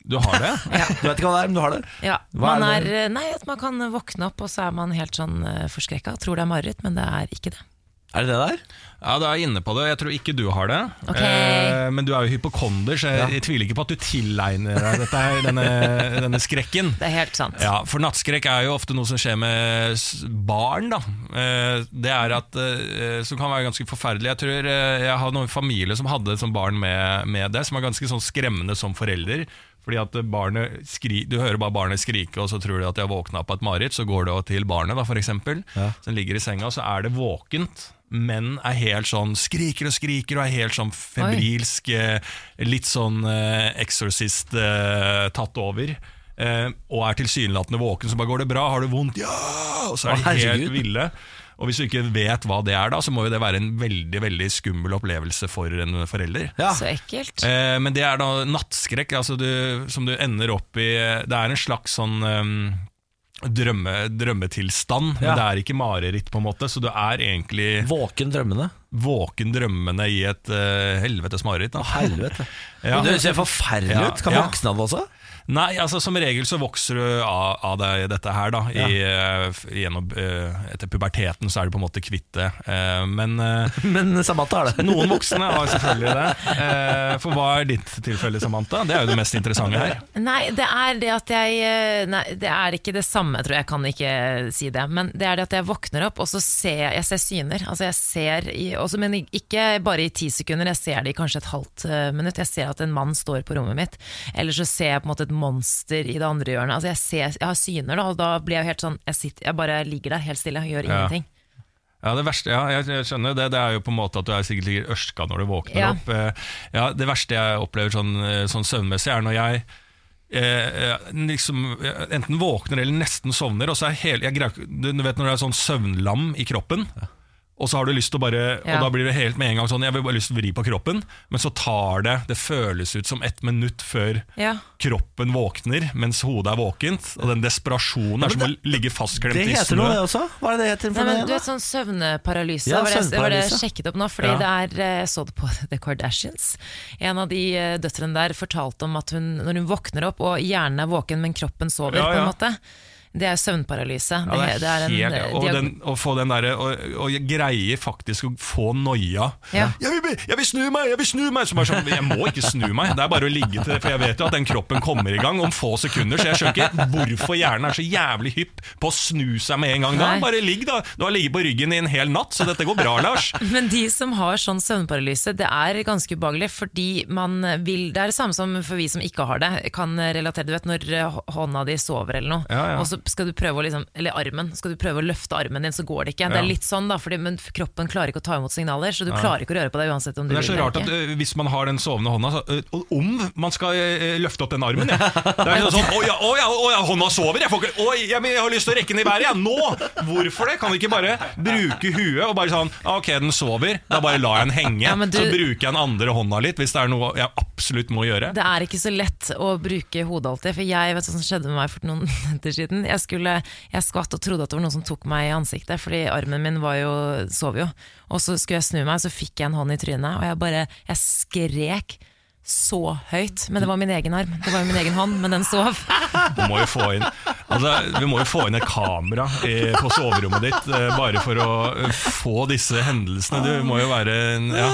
Du har det? Du vet ikke hva det er, men du har det. Ja, Hva man er er, nei, at man kan våkne opp, og så er man helt sånn uh, forskrekka. Tror det er mareritt, men det er ikke det. Er det det der? Ja, du er inne på det. Jeg tror ikke du har det. Okay. Eh, men du er jo hypokonder, så jeg, jeg tviler ikke på at du tilegner deg dette her, denne, denne skrekken. Det er helt sant. Ja, For nattskrekk er jo ofte noe som skjer med barn. da Eh, Det er at eh, Som kan være ganske forferdelig. Jeg tror eh, jeg har noen familie som hadde som barn med, med det, som er ganske sånn skremmende som forelder. Fordi at barnet skri, Du hører bare barnet skrike, og så tror du at de har våkna på et mareritt. Så går det til barnet, da, for eksempel, som ligger i senga, og så er det våkent. Men er helt sånn skriker og skriker og er helt sånn febrilsk. Oi. Litt sånn eh, Exorcist eh, tatt over. Eh, og er tilsynelatende våken, så bare går det bra, har du vondt? Ja! Og så er de helt ville. Og hvis du ikke vet hva det er, da, så må jo det være en veldig veldig skummel opplevelse for en forelder. Ja. Så ekkelt. Eh, men det er da nattskrekk, altså du, som du ender opp i Det er en slags sånn um, drømme, drømmetilstand, Ja. men det er ikke mareritt, på en måte. Så du er egentlig Våken drømmende. våken drømmende i et uh, helvetes mareritt. da. Helvete. Ja. Men Det ser forferdelig ut. Kan ja. voksne av det også? Nei, altså som regel så vokser du av, av deg dette her da i, uh, gjennom, uh, Etter puberteten så er du på en måte kvitt det. Uh, men eh, Men Samantha har det. noen voksne har selvfølgelig det. Eh, for hva er ditt tilfelle, Samantha? Det er jo det mest interessante her. Nei, det er det at jeg eh, Nei, det er ikke det samme, tror jeg. Jeg kan ikke si det. Men det er det at jeg våkner opp, og så ser jeg, jeg ser syner. Altså jeg ser i, også, Men ikke bare i ti sekunder, jeg ser det i kanskje et halvt eh, minutt. Jeg ser at en mann står på rommet mitt, eller så ser jeg på en måte et monster i det andre hjørnet. Altså jeg, ser, jeg har syner, da, og da blir jeg jo helt sånn Jeg, sitter, jeg bare ligger der helt stille og gjør Ja. ingenting. Ja, det verste, ja, jeg, skjønner skjønner det. Det er jo på en måte at du er sikkert ligger ørska når du våkner Ja. opp. Eh, Ja, Det verste jeg opplever sånn, eh, sånn søvnmessig, er når jeg eh, liksom, eh, enten våkner eller nesten sovner, og så er hele jeg greier, du, du vet når det er sånn søvnlam i kroppen. Og så har du lyst til å bare Ja. Og da blir det helt med en gang sånn Jeg vil bare lyst til å vri på kroppen, men så tar det Det føles ut som ett minutt før Ja. kroppen våkner mens hodet er våkent. Og den desperasjonen er som å ligge fastklemt Det heter noe, det også. Hva er det det heter? Nei, men du vet sånn søvneparalyse. Ja, var det, var det jeg sjekket opp nå, fordi Ja. det er eh, Jeg så det på The Kardashians. En av de eh, døtrene der fortalte om at hun, når hun våkner opp, og hjernen er våken, men kroppen sover, Ja, på en måte. Det er søvnparalyse. Ja, det er det er en, helt, eh, og, den, å få den derre og, og jeg faktisk å få noia. Ja. Jeg, vil, jeg vil snu meg! Jeg vil snu meg! Så bare sånn, jeg må ikke snu meg, det er bare å ligge til det. For jeg vet jo at den kroppen kommer i gang om få sekunder. Så jeg skjønner ikke hvorfor hjernen er så jævlig hypp på å snu seg med en gang. Da. Bare ligg, da. Du har ligget på ryggen i en hel natt, så dette går bra, Lars. Men de som har sånn søvnparalyse, det er ganske ubehagelig, fordi man vil Det er det samme som for vi som ikke har det, kan relatere. Du vet når hånda di sover eller noe, Ja, ja. og så skal du prøve å liksom Eller armen. Skal du prøve å løfte armen din, så går det ikke. Det er litt sånn, da, fordi, men kroppen klarer ikke å ta imot signaler, så du klarer ikke å røre på deg uansett om du Det er så rart at ø, hvis man har den sovende hånda så, ø, Om man skal ø, løfte opp den armen ja. Det er sånn Å ja, å ja, å ja hånda sover! Jeg, får ikke, å, jeg, jeg har lyst til å rekke den i været, jeg! Nå! Hvorfor det? Kan du ikke bare bruke huet og bare sånn «Ah, Ok, den sover, da bare lar jeg den henge. Ja, du- Så bruker jeg den andre hånda litt hvis det er noe jeg absolutt må gjøre. Det er ikke så lett å bruke hodet alltid, for jeg vet hva som skjedde med meg for noen minutter siden. Jeg, skulle, jeg skvatt og trodde at det var noen som tok meg i ansiktet, fordi armen min var jo, sov jo. Og så skulle jeg snu meg, så fikk jeg en hånd i trynet, og jeg bare jeg skrek så høyt. Men det var min egen arm, det var min egen hånd, men den sov. Du må jo få inn altså, Vi må jo få inn et kamera på soverommet ditt eh, bare for å eh, få disse hendelsene. Du må jo være en ja.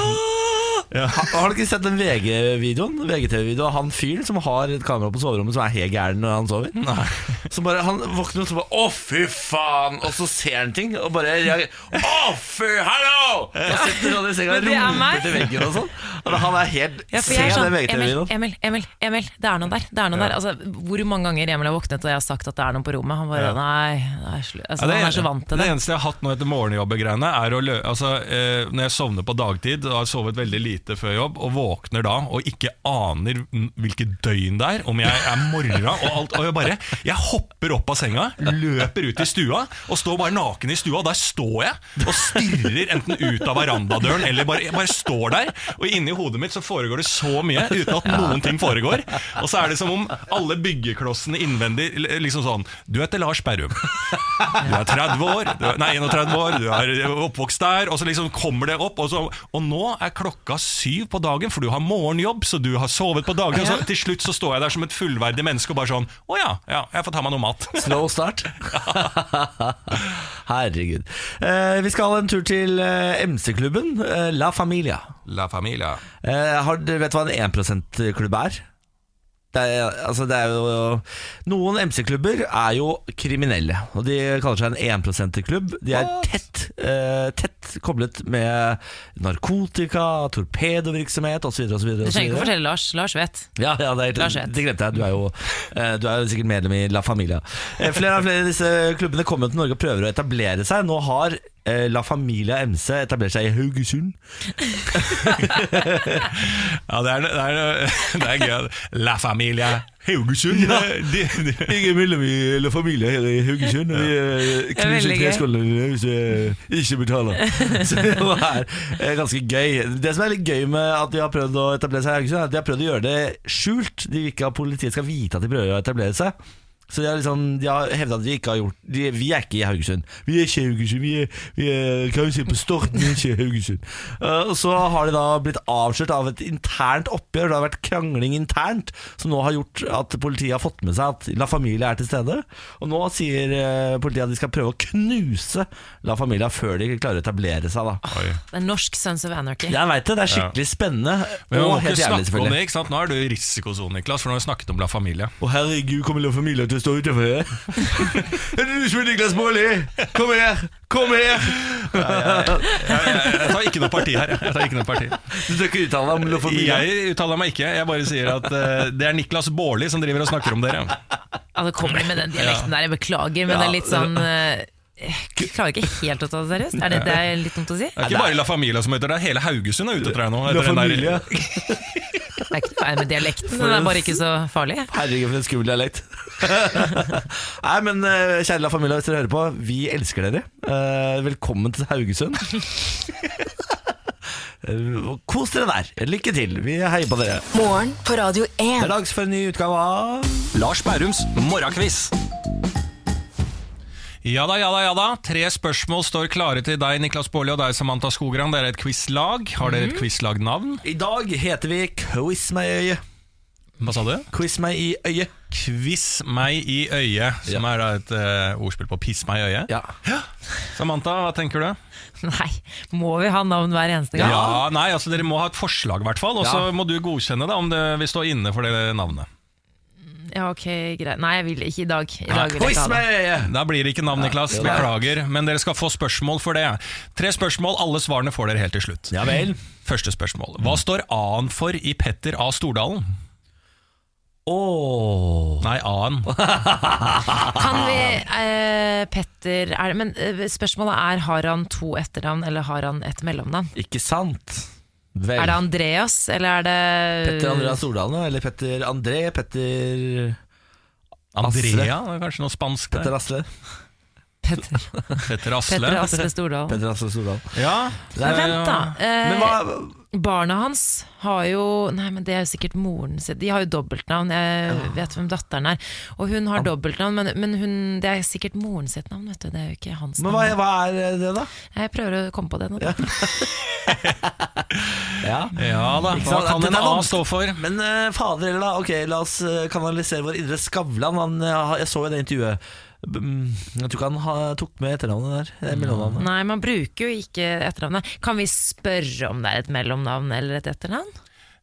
Ja. Har, Har du ikke sett den VG-videoen? VGTV-videoen av han fyren som har et kamera på soverommet som er helt gæren når han sover? Nei. Så bare, Han våkner og så bare 'Å, fy faen!' Og så ser han ting, og bare reagerer 'Å, fy, hallo!' Og sitter sånn i senga og det er roper til veggen og sånn. Han er helt Ja, Se sånn, den VGTV-videoen. Emil, Emil, Emil, det er noen der. Det er noe der. Altså, hvor mange ganger Emil har våknet og jeg har sagt at det er noen på rommet? Han bare Ja. nei, det er slu. Altså, Ja, han er så vant til det det. eneste jeg har hatt nå etter morgenjobbegreiene, er å lø altså, eh, når jeg sovner på dagtid og har sovet veldig lite før jobb, og våkner da og ikke aner hvilket døgn det er, om jeg er morra og alt, og jeg bare Jeg hopper opp av senga, løper ut i stua og står bare naken i stua, og der står jeg og stirrer enten ut av verandadøren eller bare, jeg bare står der, og inni hodet mitt så foregår det så mye uten at noen ting foregår. Og så er det som om alle byggeklossene innvendig liksom sånn Du heter Lars Berrum. Du er 30 år, du er, nei 31 år, du er oppvokst der, og så liksom kommer det opp, og, så, og nå er klokka syv på dagen, for du har morgenjobb, så du har sovet på dagen. Og så til slutt så står jeg der som et fullverdig menneske og bare sånn Å ja, ja, jeg får ta meg noe mat. Slow start. Herregud. Eh, vi skal ha en tur til eh, MC-klubben, eh, La Familia. La familia. Eh, har, vet hva en 1 %-klubb er? Det er, altså det er jo Noen MC-klubber er jo kriminelle, og de kaller seg en 1 %-klubb. De er tett, eh, tett koblet med narkotika, torpedovirksomhet osv. Du trenger ikke å fortelle Lars. Lars vet. Ja, ja det, Lars er, vet. det glemte jeg. Du er jo eh, du er jo sikkert medlem i La Familia. Eh, Flere av flere av disse klubbene kommer til Norge og prøver å etablere seg. Nå har La Familia MC etablere seg i Haugesund. Ja, det er, det er, det er gøy. La familia Haugesund. Ja. De, de, Jeg er medlem i La Familia her i Haugesund. Og vi eh, er knuser treskålene hvis jeg ikke betaler. Så det er eh, ganske gøy. Det som er litt gøy med at de har prøvd å etablere seg i Haugesund, er at de har prøvd å gjøre det skjult. De vil ikke at politiet skal vite at de prøver å etablere seg. Så de har, liksom, de har hevda at vi ikke har gjort de, Vi er ikke i Haugesund. Vi er ikke i Haugesund. Vi er, vi er kanskje på Vi er ikke i Haugesund. Uh, så har de da blitt avslørt av et internt oppgjør. Det har vært krangling internt, som nå har gjort at politiet har fått med seg at La Familia er til stede. Og nå sier uh, politiet at de skal prøve å knuse La Familia før de klarer å etablere seg. da Oi. Det er norsk Sons of Anarchy. Jeg veit det. Det er skikkelig spennende Men vi må og helt ikke jævlig, snakke om det, selvfølgelig. ikke sant? Nå er du i risikosonen, Niklas, for nå har vi snakket om La Familia. Å herregud, kommer La Familia til å står utenfor her? er det du som er Niklas Baarli? Kom her! Kom her! Jeg, jeg tar ikke noe parti her. Jeg tar ikke noe parti Du tør ikke uttale deg om La Familia? Jeg uttaler meg ikke, jeg bare sier at uh, det er Niklas Baarli som driver og snakker om dere. Ja, det kommer med den dialekten der, jeg beklager, men Ja, det er litt sånn eh, Jeg klarer ikke helt å ta det seriøst. Er det, det er litt dumt å si? Det er ikke bare La Familia som heter det, hele Haugesund er ute etter deg nå. La etter den der- Familia. Det er ikke noe med dialekten, den er bare ikke så farlig. Herregud, for en skummel dialekt. Nei, men eh, kjære La Familia, hvis dere hører på, vi elsker dere. Eh, velkommen til Haugesund. Eh, Kos dere der. Lykke til. Vi heier på dere. Morgen på Radio 1. Det er dags for en ny utgave av Lars Bærums morgenkviss. Ja da, ja da, ja da. Tre spørsmål står klare til deg, Niklas Baarli, og deg, Samantha Skogran. Dere er et quizlag. Har dere et quizlagnavn? I dag heter vi Quiz meg i øyet. Hva sa du? Quiz meg i øyet. Quiz meg i øyet, som er da et uh, ordspill på piss meg i øyet. Ja. Samantha, hva tenker du? Nei, må vi ha navn hver eneste gang? Ja, nei, altså Dere må ha et forslag, i hvert fall. Og så Ja. må du godkjenne det om det vil stå inne for det navnet. Ja, ok, greit. Nei, jeg vil ikke i dag. I dag vil jeg ikke ha det. Da blir det ikke navn, Niklas. er- Beklager. Men dere skal få spørsmål for det. Tre spørsmål, alle svarene får dere helt til slutt. Ja vel. Første spørsmål. Hva står A-en for i Petter A. Stordalen? Åh Nei, A-en. Kan vi eh, Petter er, Men eh, spørsmålet er har han to etternavn, eller har han et mellomnavn? Ikke sant? Vel. Er det Andreas, eller er det Petter Andreas Stordalen, eller Petter André? Petter Andrea? Er kanskje noe spansk Petter der. Asle? Petter, Petter Asle. Petter Asle Stordal. Petter Asle Stordal. Ja. Men vent, da. Eh, Men hva Barna hans har jo Nei, men det er jo sikkert moren sin. De har jo dobbeltnavn. Jeg vet hvem datteren er. Og hun har dobbeltnavn, men, men hun, det er sikkert moren sitt navn. Vet du. Det er jo ikke hans navn. Men hva, hva er det, da? Jeg prøver å komme på det nå. Ja. Ja. ja da. Hva kan en A stå for? Men uh, fader heller, da. Ok, la oss eh, kanalisere vår indre Skavlan. Han, eh, jeg så jo det intervjuet. Mm, Jeg tror ikke han ha, tok med etternavnet der. eh, mellomnavnet. Nei, man bruker jo ikke etternavnet. Kan vi spørre om det er et mellomnavn eller et etternavn?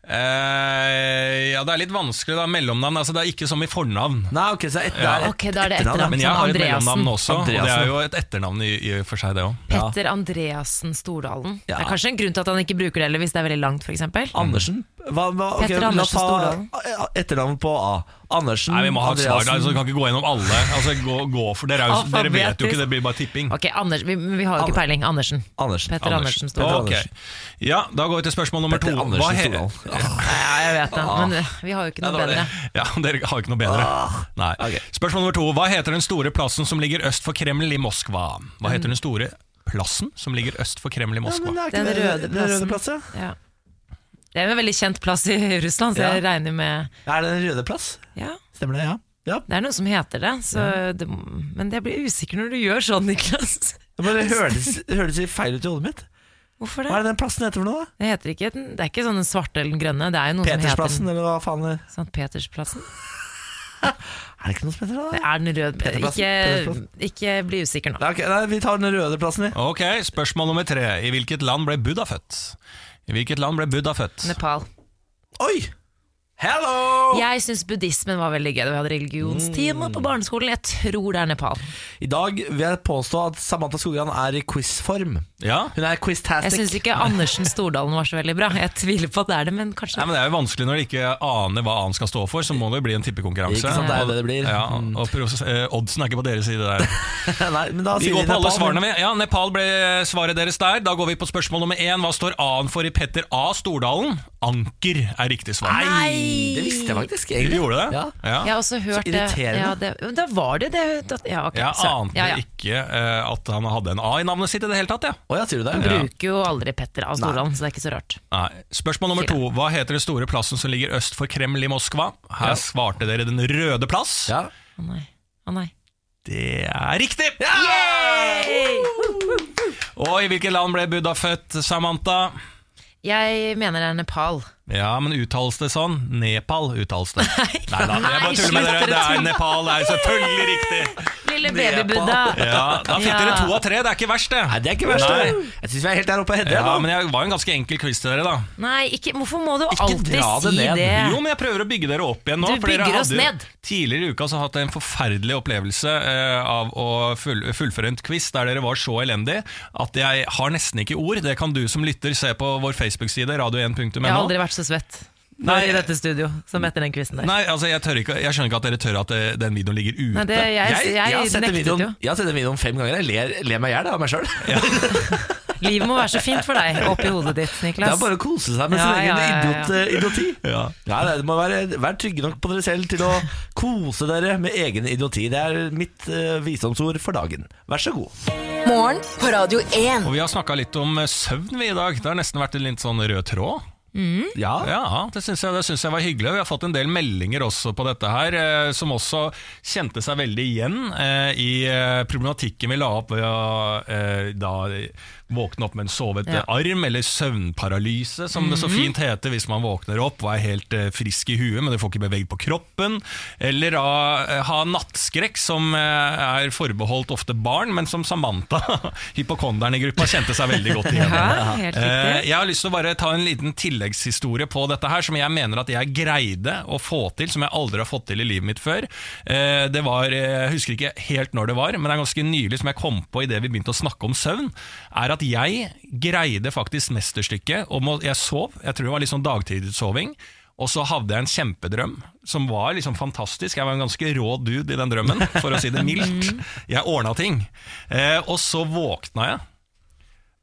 Eh, ja, det er litt vanskelig, da. Mellomnavn. Altså, det er ikke som i fornavn. Nei, ok, så etter, Ja. det er et Ok, da er det etternavn. Men jeg har et mellomnavn også, og det er jo et etternavn i, i for seg, det òg. Petter Andreassen Stordalen. Ja. Det er kanskje en grunn til at han ikke bruker det, eller hvis det er veldig langt, f.eks. Andersen? Hva, hva, okay, Petter Andersen Stordalen. etternavn på A. Andersen, Nei, Vi må ha et svar, altså, vi kan ikke gå gjennom alle. Altså, gå, gå for Dere, er jo, dere vet jo ikke, det blir bare tipping. Ok, Anders, vi, vi har jo ikke peiling. Andersen. Andersen. Petter Andersen Petter Stordalen. Ok. Ja, Da går vi til spørsmål nummer to. Petter Hva Andersen Stordal. Ja, jeg vet det, men eh, vi har jo ikke noe Ja, bedre. Ja, Dere har jo ikke noe bedre. Nei. Spørsmål nummer to. Hva heter den store plassen som ligger øst for Kreml i Moskva? Hva heter den store plassen som ligger øst for Kreml i Moskva? Ja, Den røde røde den røde plassen. ja. Det er en veldig kjent plass i Russland, så jeg regner med Er det den røde plass? Ja, Stemmer det, ja? ja. det er noe som heter det, så det men jeg blir usikker når du gjør sånn, Niklas. Men det høres det hørtes feil ut i hodet mitt. Hvorfor det? Hva er det den plassen heter for noe, da? Det heter ikke, det er ikke sånn den svarte eller den grønne, det er jo noe som Petersplassen, den, eller hva faen er det? Petersplassen. Er det ikke noe som heter det? Det er den røde Peterplassen, Ikke, ikke bli usikker nå. Nei, ok, nei, vi tar den røde plassen, vi. Ok, Spørsmål nummer tre. I hvilket land ble Buddha født? I hvilket land ble Buddha født? Nepal. Oi! Hello! Jeg syns buddhismen var veldig gøy da vi hadde religionstime på barneskolen. Jeg tror det er Nepal. I dag vil jeg påstå at Samantha Skogran er i quizform. Ja? Hun er Jeg quiztastic. syns ikke Andersen Stordalen var så veldig bra. Jeg tviler på at det er det, men kanskje Nei, men Det er jo vanskelig når de ikke aner hva A-en skal stå for, så må det jo bli en tippekonkurranse. Ikke sant, det er det det blir. Ja, og eh, Oddsen er ikke på deres side der. Nei, men da Vi går på alle svarene. vi. Ja, Nepal ble svaret deres der. Da går vi på spørsmål nummer én. Hva står A-en for i Petter A. Stordalen? Anker er riktig svar. Nei, det visste jeg faktisk. Du Egentlig. gjorde det? Ja. Ja. Jeg har også hørt det. irriterende. Ja, det da var det det. Ja, ok. Jeg så- ante ja, ja. ikke eh, at han hadde en A i navnet sitt i det hele tatt. Ja. Å ja, sier du det? Han Ja. bruker jo aldri Petter av Stordalen, så det er ikke så rart. Nei. Spørsmål nummer to. Hva heter den store plassen som ligger øst for Kreml i Moskva? Her svarte dere Den røde plass. Ja. Å nei. Å nei. Det er riktig! Og i hvilket land ble Buddha født, Samantha? Jeg mener det er Nepal. Ja, men uttales det sånn? Nepal uttales det. Nei da, jeg bare tuller med dere. Det er. Nepal, det er selvfølgelig riktig. Lille babybuddha. Ja, Da fikk dere to av tre, det er ikke verst, det. Nei, det er ikke verst. Nei. det. Jeg syns vi er helt der oppe og hedder. Ja, men jeg var en ganske enkel quiz til dere, da. Nei, ikke, hvorfor må du Ikke alltid dra det si ned. det? Jo, men jeg prøver å bygge dere opp igjen nå. Du for dere bygger oss ned. Tidligere i uka så hatt en forferdelig opplevelse eh, av å full, fullføre en quiz der dere var så elendig at jeg har nesten ikke ord. Det kan du som lytter se på vår Facebook-side, radio1.no. Jeg har aldri vært så svett Nei. i dette studio som etter den quizen der. Nei, altså jeg, tør ikke, jeg skjønner ikke at dere tør at det, den videoen ligger ute. Nei, det, jeg, Jeg, jeg, jeg, har sett den videoen, jo. jeg har sett den videoen fem ganger. Jeg ler, ler meg i hjel av meg sjøl. Livet må være så fint for deg oppi hodet ditt, Niklas. Det er bare å kose seg med Ja, sin egen ja, ja, ja. Idiot, uh, idioti. Ja. Ja, det må være, være trygge nok på dere selv til å kose dere med egen idioti. Det er mitt uh, visdomsord for dagen. Vær så god. Morgen på Radio 1. Og vi har snakka litt om eh, søvn vi i dag. Det har nesten vært en litt sånn rød tråd. Ja, Ja, det syns jeg, synes jeg var hyggelig. Vi har fått en del meldinger også på dette her, eh, som også kjente seg veldig igjen eh, i eh, problematikken vi la opp ved å eh, da våkne opp med en sovet Ja. arm, eller søvnparalyse, som det så fint heter hvis man våkner opp og er helt eh, frisk i huet, men du får ikke beveget på kroppen. Eller da eh, ha nattskrekk, som eh, er forbeholdt ofte barn, men som Samantha, hypokonderen i gruppa, kjente seg veldig godt igjen i. Ja, helt Eh. Jeg har lyst til å bare ta en liten tilleggshistorie på dette her, som jeg mener at jeg greide å få til, som jeg aldri har fått til i livet mitt før. Eh, Det var, eh, Jeg husker ikke helt når det var, men det er ganske nylig som jeg kom på idet vi begynte å snakke om søvn, er at jeg greide faktisk mesterstykket å Jeg sov, jeg tror det var litt sånn dagtidssoving. Og så hadde jeg en kjempedrøm som var liksom fantastisk. Jeg var en ganske rå dude i den drømmen, for å si det mildt. Jeg ordna ting. Eh, og så våkna jeg.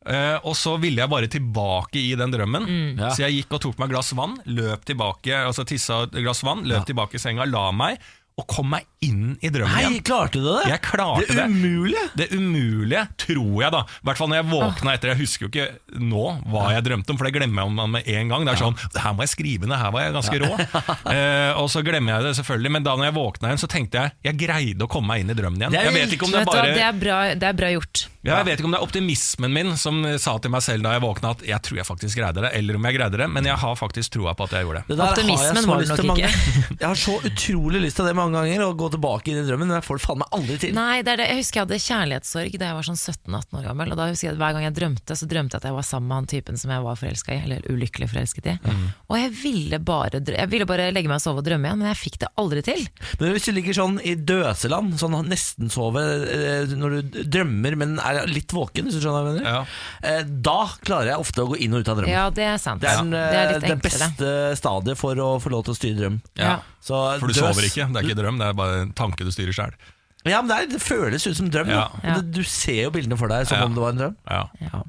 Eh, og så ville jeg bare tilbake i den drømmen. Ja. Så jeg gikk og tok meg et glass vann, løp tilbake, altså tissa et glass vann, løp tilbake i senga, la meg, og kom meg inn i drømmen Nei, igjen. klarte du det? Jeg klarte det det. umulige. Det umulige, tror jeg, da. I hvert fall når jeg våkna etter. Jeg husker jo ikke nå hva jeg drømte om, for det glemmer jeg om med en gang. Det er sånn her må jeg skrive ned, her var jeg ganske rå. Eh, og så glemmer jeg det selvfølgelig, men da når jeg våkna igjen, så tenkte jeg jeg greide å komme meg inn i drømmen igjen. Jeg vet ikke om det er bare det, er bra, det er bra gjort. ja, jeg vet ikke om det er optimismen min som sa til meg selv da jeg våkna at jeg tror jeg faktisk greide det, eller om jeg greide det, men jeg har faktisk troa på at jeg gjorde det. Det har jeg Optimismen så var det lyst til mange- Jeg har så utrolig lyst til det mange ganger, å gå tilbake i drømmen, men jeg får det faen meg aldri til. Nei, det er det. Jeg husker jeg hadde kjærlighetssorg da jeg var sånn 17-18 år gammel. Og da husker jeg at Hver gang jeg drømte, så drømte jeg at jeg var sammen med han typen som jeg var forelska i. Eller ulykkelig forelsket i. Mm. Og jeg ville, bare, jeg ville bare legge meg og sove og drømme igjen, men jeg fikk det aldri til. Men hvis du ligger sånn i døseland, sånn nesten sove eh, når du drømmer, men er litt våken, hvis du skjønner hva jeg mener, Ja. eh, da klarer jeg ofte å gå inn og ut av drømmen. Ja, det er sant. Det er, den, det er eh, det beste stadiet for å få lov til å styre drøm. Ja. Så For du døs- sover ikke, det er ikke drøm, det er bare en tanke du styrer sjøl. Ja, men det, er, det føles ut som drøm. Ja. Du ser jo bildene for deg som Ja. om det var en drøm. Ja.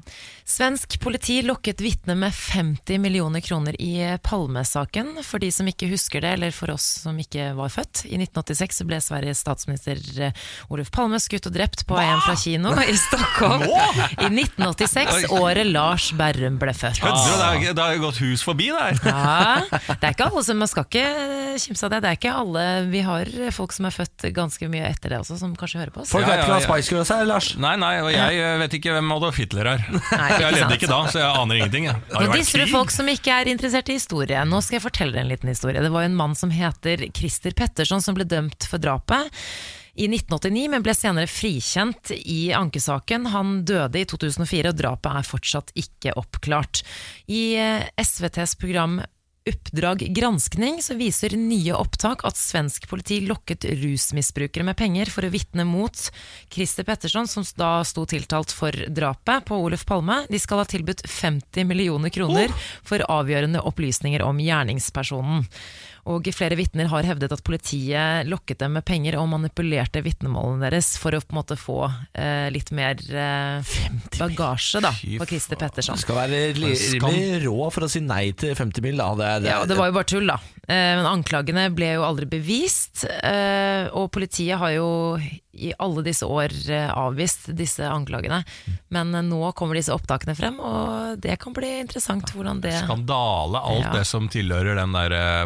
Svensk politi lokket vitne med 50 millioner kroner i Palme-saken. For de som ikke husker det, eller for oss som ikke var født. I 1986 ble Sveriges statsminister eh, Olof Palme skutt og drept på en fra kino i Stockholm. I 1986, året Lars Berrum ble født. Kødder du? Det er- har jo gått hus forbi der. Ja, det er ikke alle som Man skal ikke kimse av det. Det er ikke alle Vi har folk som er født ganske mye etter det også, som kanskje hører på oss. Folk vet ikke hva. Spice Girls er, Lars. Nei, nei, og jeg eh, vet ikke hvem Adolf Hitler er. Nei, jeg levde ikke da, så jeg aner ingenting. jeg. Nå disser du folk som ikke er interessert i historie. Nå skal jeg fortelle en liten historie. Det var jo en mann som heter Christer Petterson som ble dømt for drapet. I 1989, men ble senere frikjent i ankesaken. Han døde i 2004, og drapet er fortsatt ikke oppklart. I eh, SVTs program Oppdrag granskning så viser nye opptak at svensk politi lokket rusmisbrukere med penger for å vitne mot Christer Petterson, som da sto tiltalt for drapet på Olof Palme. De skal ha tilbudt 50 millioner kroner for avgjørende opplysninger om gjerningspersonen. Og flere vitner har hevdet at politiet lokket dem med penger og manipulerte vitnemålene deres for å på en måte få eh, litt mer eh, bagasje da, på Christer Petterson. Du skal være li- rimelig rå for å si nei til 50 mil. Da. Det, det, Ja, det var jo bare tull, da. Eh, Men anklagene ble jo aldri bevist. eh, Og politiet har jo i alle disse år eh, avvist disse anklagene. Men eh, nå kommer disse opptakene frem, og det kan bli interessant hvordan det Skandale, alt Ja. det som tilhører den der eh,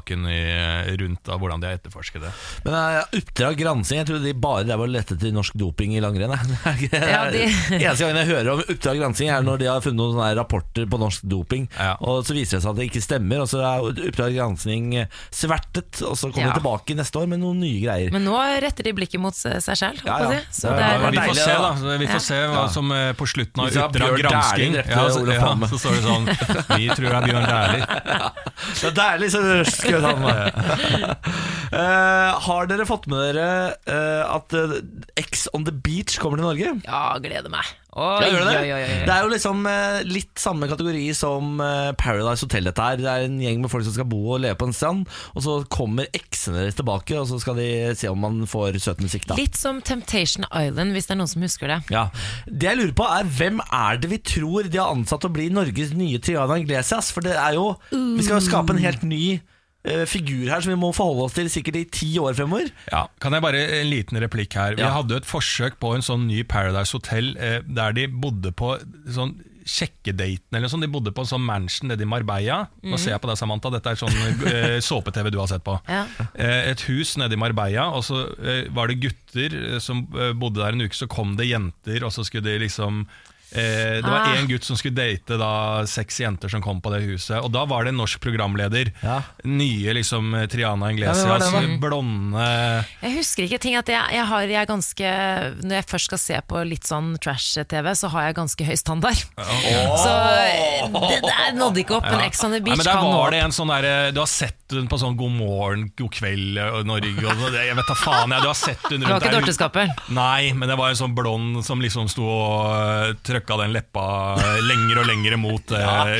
Palmesaken i, rundt av hvordan de har etterforsket det. Men uh, Oppdrag gransking, jeg trodde de bare der var lette til norsk doping i langrenn. jeg. Det Ja, de- Eneste gangen jeg hører om Oppdrag gransking, er når de har funnet noen sånne rapporter på norsk doping, Ja. og så viser det seg at det ikke stemmer. Og så er Oppdrag gransking svertet, og så kommer Ja. de tilbake neste år med noen nye greier. Men nå retter de blikket mot seg selv, Ja, ja. Så Ja, det ja, er, ja, vi får se, da. Vi får se hva som eh, på slutten av Oppdrag gransking ja, så, ja, så står det sånn Vi tror det er Bjørn Dæhlie. Det er deilig, så skjøt han. Eh, har dere fått med dere uh, at eh, X on the beach kommer til Norge? Ja, gleder meg. Oi, Ja, gjør det? oi, oi. Det er jo liksom uh, litt samme kategori som Paradise Hotel. dette her Det er en gjeng med folk som skal bo og leve på en strand, og så kommer eksene deres tilbake, og så skal de se om man får søt musikk. da Litt som Temptation Island, hvis det er noen som husker det. ja. Det jeg lurer på er Hvem er det vi tror de har ansatt å bli Norges nye Triana Iglesias? For det er jo Vi skal jo skape en helt ny figur her som vi må forholde oss til sikkert i ti år fremover. Ja, Kan jeg bare en liten replikk her? Vi Ja. hadde jo et forsøk på en sånn ny Paradise Hotel eh, der de bodde på sånn sjekkedaten eller sånn. De bodde på en sånn mansion nede i Marbella. Nå ser jeg på deg, Samantha. Dette er sånn eh, såpe-TV du har sett på. Ja. Eh, et hus nede i Marbella, og så eh, var det gutter eh, som eh, bodde der en uke. Så kom det jenter, og så skulle de liksom eh, Det var Ah. én gutt som skulle date da seks jenter som kom på det huset. Og da var det en norsk programleder. Ja. Nye liksom Triana Triana Ja, hvem var det blonde Jeg husker ikke ting at jeg, jeg har jeg er ganske Når jeg først skal se på litt sånn trash-TV, så har jeg ganske høy standard. Så det der nådde ikke opp, men Ex on the Nei, Beach men der kan var det en sånn der, Du har sett hun på sånn God morgen, God kveld Norge og sånn. Jeg vet da faen, jeg, du har sett hun Det var ikke der. Dorteskaper. Nei, men det var en sånn blond som liksom sto og uh, trøkka den leppa lenger og lenger mot uh,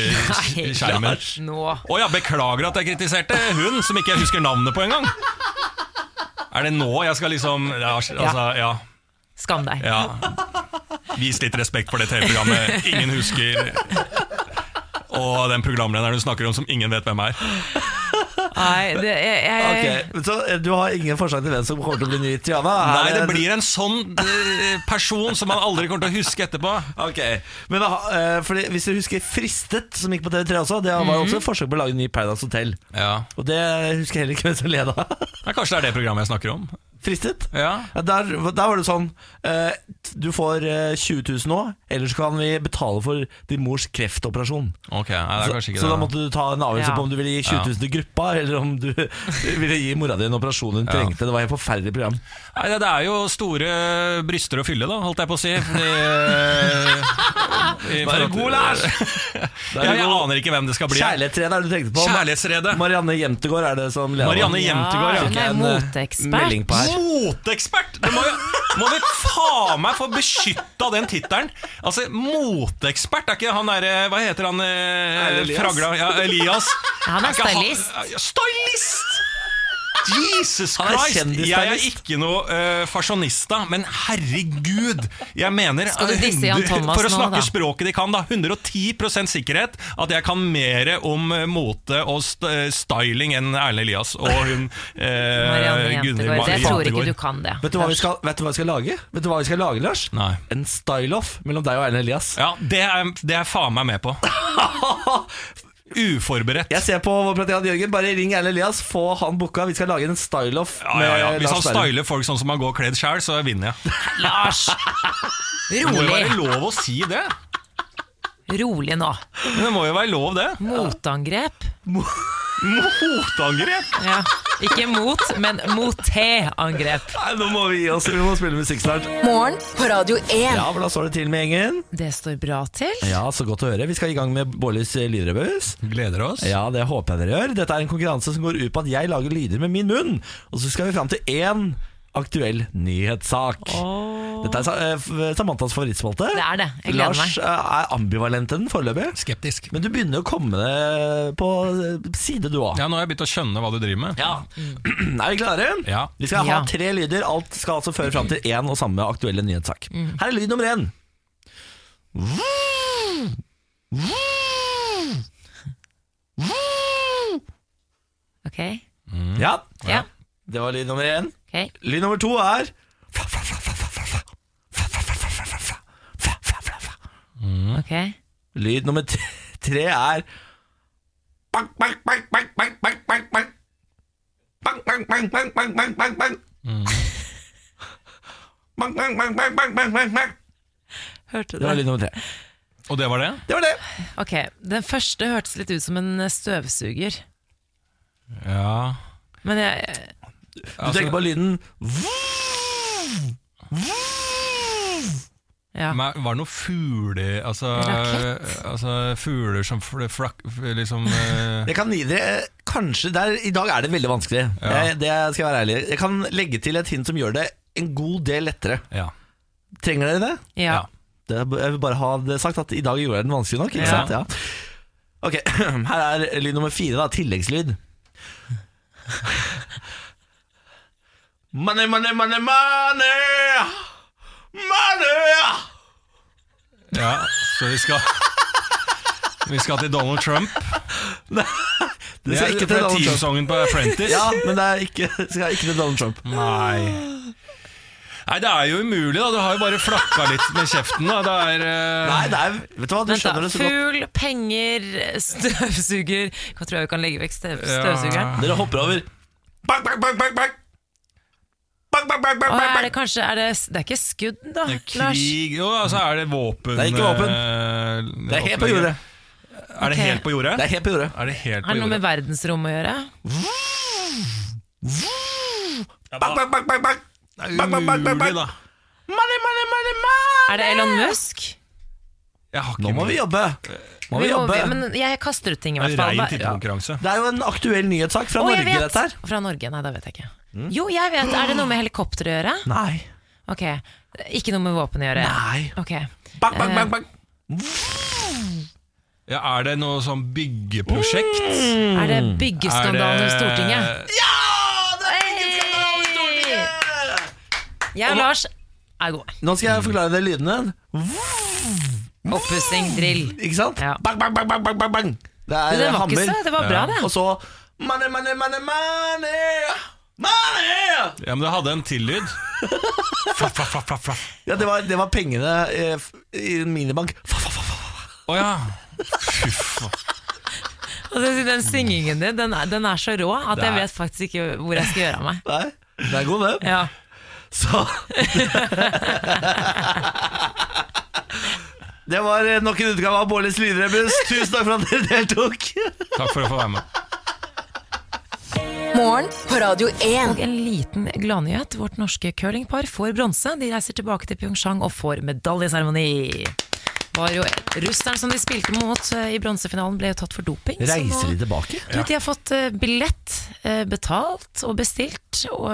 skjermen. Å oh, ja, beklager at jeg kritiserte hun som ikke jeg husker navnet på engang. Er det nå jeg skal liksom ja, altså, ja, Skam deg. ja. Vis litt respekt for det TV-programmet ingen husker. Og den programlederen du snakker om som ingen vet hvem er. Nei, det, jeg, jeg, okay. Så eh, du har ingen forslag til hvem som kommer til å bli ny Triana? Nei, Er det blir en sånn eh, person som man aldri kommer til å huske etterpå. Ok, men da, eh, fordi Hvis du husker Fristet, som gikk på TV3 også, det var jo også et forsøk på å lage en ny Paradise Hotel. Ja. Og det husker jeg heller ikke hvem som leda. Nei, Kanskje det er det programmet jeg snakker om. Fristet? Ja. Der, der var det sånn eh, Du får eh, 20 000 nå, ellers kan vi betale for din mors kreftoperasjon. Ok, nei, det er Så, så det. da måtte du ta en avgjørelse Ja. på om du ville gi 20 000 til gruppa, eller om du ville gi mora di en operasjon hun Ja. trengte. Det var et forferdelig program. Nei, det, det er jo store bryster å fylle, da, holdt jeg på å si. Fordi, eh, i forhold til- god, Lars! Jeg aner ikke hvem det skal bli. Kjærlighetsredet er det du tenkte på. Marianne Jemtegård er det som leder. Marianne Jemtegård, ja. hun er En, eh, moteekspert. Moteekspert! Det må, jo, må vi faen meg få beskytta den tittelen. Altså, moteekspert, er ikke han derre Hva heter han? Eh, Elias. Fragla ja, Elias. Han er er stylist. ja, stylist! Jesus er Christ! Jeg er ikke noe uh, fasjonista, men herregud! Jeg mener Skal du disse Jan Thomas For å nå, snakke da? språket de kan, da. 110 sikkerhet at jeg kan mer om eh, mote og st eh, styling enn Erlend Elias og hun uh, Gunhild Jentegård. Jeg tror ikke du kan det. Vet du, hva vi skal, vet du hva vi skal lage? Vet du hva vi skal lage, Lars? Nei. En style-off mellom deg og Erlend Elias. Ja, det er, det er faen meg med på. Uforberedt. Jeg ser på vår praktikant Jørgen. Bare ring Erlend Elias, få han booka. Vi skal lage en style-off Ja, ja, ja. Hvis han styler folk sånn som han går kledd sjæl, så vinner jeg. Lars! Det må jo være lov å si det. Rolig nå. Men det må jo være lov, det. Motangrep. Motangrep! Ja. Ikke mot, men moté-angrep. Nei, nå må vi gi oss. Vi må spille musikk snart. Morgen på Radio 1. Ja, for da står det til med gjengen. Det står bra til. Ja, så godt å høre. Vi skal i gang med Bårlis lydrebus. Gleder oss. Ja, det håper jeg dere gjør. Dette er en konkurranse som går ut på at jeg lager lyder med min munn. Og så skal vi fram til én aktuell nyhetssak. Dette er eh, Samantas favorittspalte. Det er det. Jeg gleder Lars meg. eh, er ambivalent til den foreløpig. Skeptisk. Men du begynner å komme på eh, side, du òg. Ja, nå har jeg begynt å skjønne hva du driver med. Ja. Er vi klare? Ja. Vi skal ha tre lyder. Alt skal altså føre fram til én og samme aktuelle nyhetssak. Her er lyd nummer én. Ok. Ja, Ja. det var lyd nummer én. Ok. Lyd nummer to er Ok. Lyd nummer tre er bang, bang, bang, bang, bang, bang, bang, bang. Bang, bang, bang, bang, bang, bang, bang, bang. Bang, bang, bang, bang, bang, bang, bang, bang. Hørte Det var lyd nummer tre. Og det var det? Det var det. Ok, Den første hørtes litt ut som en støvsuger. Ja. Men jeg Du Altså- tenker på lyden Ja. Men var det noen fugler altså, altså fugler som flak... Liksom eh, Jeg kan gi dere Kanskje der, I dag er det veldig vanskelig. Ja. Jeg, det skal jeg være ærlig Jeg kan legge til et hint som gjør det en god del lettere. Ja. Trenger dere det? Ja. det jeg vil bare ha det sagt at i dag gjorde jeg den vanskelig nok. Ikke Ja. sant? Ja. Ok, Her er lyd nummer fire, da. Tilleggslyd. Money, money, money, money! Money! ja, så vi skal Vi skal til Donald Trump. Det skal ikke til Donald Trump. Teamsongen på Apprentice. Ja, men det er ikke, skal ikke til Donald Trump. Nei. Nei, det er jo umulig, da. Du har jo bare flakka litt med kjeften. da Det er uh... Nei, det er Vet du hva, du Vent skjønner det så godt. Fugl, penger, støvsuger Hva tror jeg vi kan legge vekk støv, støvsugeren? Dere hopper over. Bang, bang, bang, bang, bang. Bang, bang, bang, bang, bang. er det kanskje er det, det er ikke skudd, da, det er Lars? krig Jo, altså er det våpen Det er ikke våpen. eh, Det er helt på jordet. Er det Ok. helt på jordet? Det er helt på jordet. Er det helt på Har det noe med jordet? verdensrommet å gjøre? Bang, bang, bang, bang, bang. Det er Bang, bang, bang, bang, umulig, bang. da. Er det Elon Musk? Jeg har ikke Nå må vi jobbe. Må vi Vi må- jobbe. men jeg kaster ut ting, i hvert er fall. rein Hva- tittelkonkurranse. Det er jo en aktuell nyhetssak fra Å, jeg Norge, vet! dette her. Fra Norge, nei, det vet jeg ikke. Jo, jeg vet. Er det noe med helikopter å gjøre? Nei. Ok, Ikke noe med våpen å gjøre? Nei. Ok, Bang, bang, bang, bang. Ja, er det noe sånn byggeprosjekt? Er det byggeskandalen i Stortinget? Ja! Det er byggeskandalen i Stortinget! Jeg og Lars er gode. Nå skal jeg forklare deg lydene. Oppussing, drill. Ikke sant? Ja. Bang, bang, bang, bang, bang, bang, bang. Det er det var ikke hammer. så, det var bra, det. Og så money, money, money, money. Money! Ja, men det hadde en tillyd. Ja, det var, det var pengene eh, i en minibank. Å ja. Fy faen. Den syngingen din, den er, den er så rå at jeg vet faktisk ikke hvor jeg skal gjøre av meg. Nei, det er god, den. Ja. Så Det var eh, nok en utgave av Bårdlis lydrebus. Tusen takk for at dere deltok. Takk for å få være med. Morgen på Radio 1. Og en liten gladnyhet. Vårt norske curlingpar får bronse. De reiser tilbake til Pyeongchang og får medaljeseremoni. Var jo Russeren som de spilte mot eh, i bronsefinalen, ble jo tatt for doping. så Reiser nå- de tilbake? Du, de har fått eh, billett eh, betalt og bestilt og,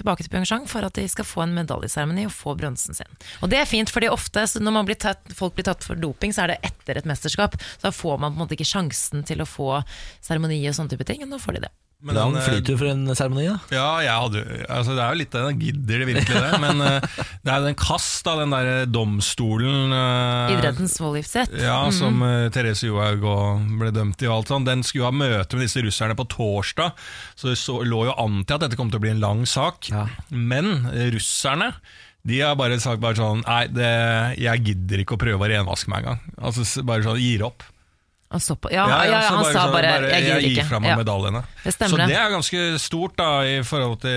tilbake til Pyeongchang for at de skal få en medaljeseremoni og få bronsen sin. Og det er fint, fordi ofte når man blir tatt, folk blir tatt for doping, så er det etter et mesterskap. Så da får man på en måte ikke sjansen til å få seremoni og sånne type ting, Og nå får de det. Men Lang eh, flytur for en seremoni, da. Ja, jeg hadde altså Det er jo litt det, den gidder det virkelig det. Men eh, det er den kast av den der domstolen eh, Idrettens voldgiftsrett. Ja, som uh, Therese Johaug ble dømt i og alt sånt. Den skulle ha møte med disse russerne på torsdag, så det så, lå jo an til at dette kom til å bli en lang sak. Ja. Men russerne de har bare sagt bare sånn Nei, det, jeg gidder ikke å prøve å renvaske meg engang. Altså, bare sånn gir opp. Så på, ja, ja, ja, han han sa bare, bare, 'jeg gidder gir ikke'. fra meg Ja. medaljene. Det stemmer så det. er ganske stort da i forhold til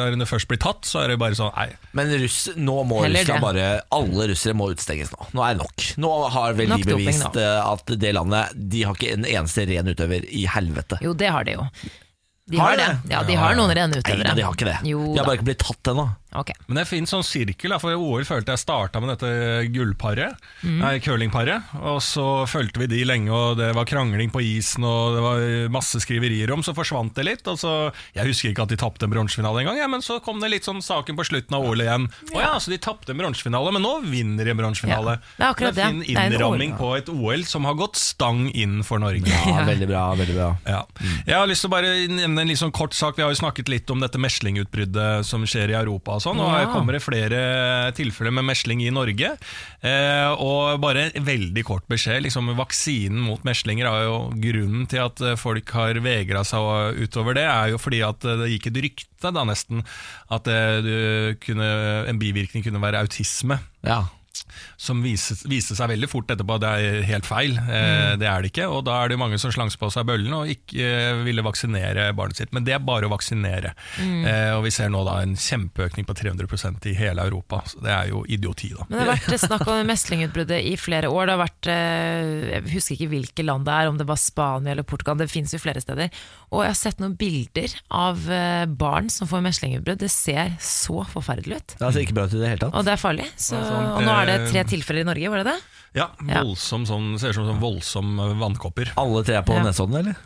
når hun først blir tatt, så er det bare sånn Nei, Men russ, nå må Heller Russland det. bare Alle russere må utstenges nå. Nå er det nok. Nå har vel Nok de bevist eh, at det landet De har ikke en eneste ren utøver i helvete. Jo, det har de jo. De Har har, det. det? Ja, de har noen rene utøvere. Nei, de har ikke det. Jo, de har da. bare ikke blitt tatt ennå. Ok. Men det er en fin sånn sirkel, for for OL følte jeg starta med dette gullparet, mm. nei, curlingparet. Og så fulgte vi de lenge, og det var krangling på isen, og det var masse skriverier om. Så forsvant det litt. Og så, jeg husker ikke at de tapte en bronsefinale engang, ja, men så kom det litt sånn saken på slutten av OL igjen. Å ja, så de tapte en bronsefinale, men nå vinner de en bronsefinale. Ja, det er akkurat en fin det. Det er en innramming på et OL som har gått stang inn for Norge. Ja, veldig bra. veldig bra Ja. Jeg har lyst til å bare nevne en litt sånn kort sak. Vi har jo snakket litt om dette meslingutbruddet som skjer i Europa og sånn. Og Ja. kommer det flere tilfeller med mesling i Norge. Eh, og bare en veldig kort beskjed. Liksom, vaksinen mot meslinger er jo grunnen til at folk har vegra seg utover det, er jo fordi at det gikk et rykte da nesten at eh, kunne, en bivirkning kunne være autisme Ja. Som viste, viste seg veldig fort etterpå at det er helt feil. Eh, det er det ikke. Og da er det mange som slangs på seg bøllen og ikke eh, ville vaksinere barnet sitt. Men det er bare å vaksinere. Eh, og vi ser nå da en kjempeøkning på 300% i hele Europa. Så det er jo idioti, da. Men det har vært snakk om meslingutbruddet i flere år. Det har vært, eh, jeg husker ikke hvilke land det er, om det var Spania eller Portugal. Det finnes jo flere steder. Og jeg har sett noen bilder av eh, barn som får meslingutbrudd. Det ser så forferdelig ut. Det ser ikke bra ut i det hele tatt. Og det er farlig. Så, sånn, og nå er det tre tilfeller i Norge, var det det? Ja, voldsom sånn, ser ut som sånn voldsom vannkopper. Alle tre er på Ja. Nesodden, eller?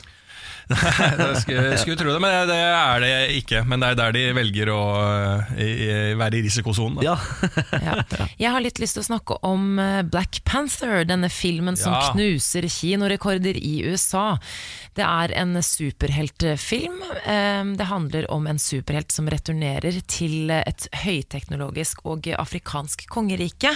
Jeg skulle, skulle tro det, men det er det ikke. Men det er der de velger å eh, i- i være i risikosonen. Ja. Ja. Jeg har litt lyst til å snakke om eh, Black Panther, denne filmen som Ja. knuser kinorekorder i USA. Det er en superheltfilm. Eh, Det handler om en superhelt som returnerer til et høyteknologisk og afrikansk kongerike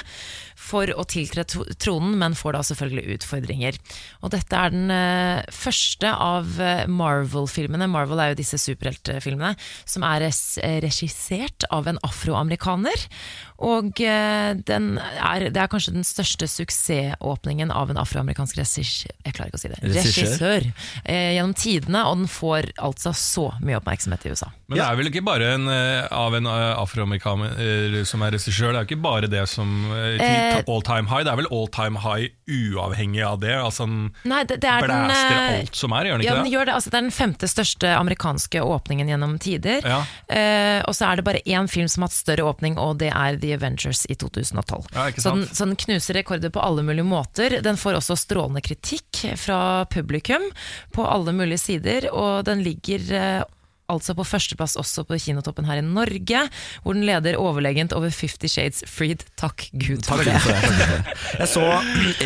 for å tiltre tronen, men får da selvfølgelig utfordringer. Og dette er den eh, første av eh, Marvel-filmene. Marvel er jo disse superheltfilmene som er regissert av en afroamerikaner. Og eh, den er, det er kanskje den største suksessåpningen av en afroamerikansk regissør Jeg klarer ikke å si det. Regissør? Regissør. Eh, gjennom tidene, og den får altså så mye oppmerksomhet i USA. Men det er vel ikke bare en, eh, av en afroamerikaner som er regissør. Det er jo ikke bare det som eh, all time high. Det er vel all time high uavhengig av det. Altså Den Nei, det, det er den blæster eh, alt som er, gjør den Ja, ikke den det? gjør det. Altså, det er den femte største amerikanske åpningen gjennom tider. Ja. Eh, og så er det bare én film som har hatt større åpning, og det er The Avengers i 2012. Ja, så, den, så den knuser rekorder på alle mulige måter. Den får også strålende kritikk fra publikum på alle mulige sider, og den ligger eh, altså på førsteplass også på kinotoppen her i Norge, hvor den leder overlegent over Fifty Shades Freed. Takk Gud for det. Takk for det, det. Jeg så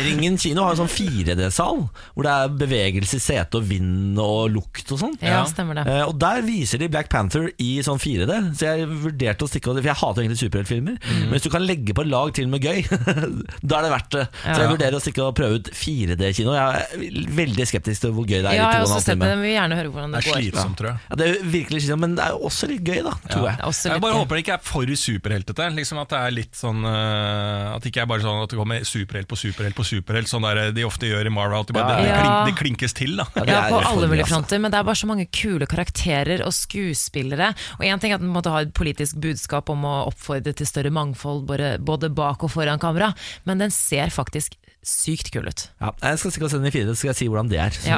Ringen kino har en sånn 4D-sal, hvor det er bevegelse i setet og vind og lukt og sånn. Ja, stemmer det. Eh, Og der viser de Black Panther i sånn 4D, så jeg vurderte å stikke For jeg hater egentlig superheltfilmer, Mm. men hvis du kan legge på lag til med gøy, da er det verdt det. Så jeg vurderer å stikke og prøve ut 4D-kino. Jeg er veldig skeptisk til hvor gøy det er Ja, jeg har to og en også sett det, men vi vil gjerne høre hvordan Det det er går. slitsomt, tror jeg. Ja, det er virkelig slitsomt, men det er jo også litt gøy, da, tror jeg. Det Jeg bare gøy. håper det ikke er for superheltete. Liksom At det er litt sånn eh, At det ikke er bare sånn at det kommer superhelt på superhelt på superhelt, sånn der de ofte gjør i Marvel. At det, bare, det, klink, det klinkes til, da. Ja, er på alle mulige altså. fronter, men det er bare så mange kule karakterer og skuespillere. Og én ting er at den måtte ha et politisk budskap om å oppfordre til større mangfold både, både bak og foran kamera, men den ser faktisk sykt kul ut. Ja, jeg skal stikke se den i 4D, så skal jeg si hvordan det er. Så, Ja.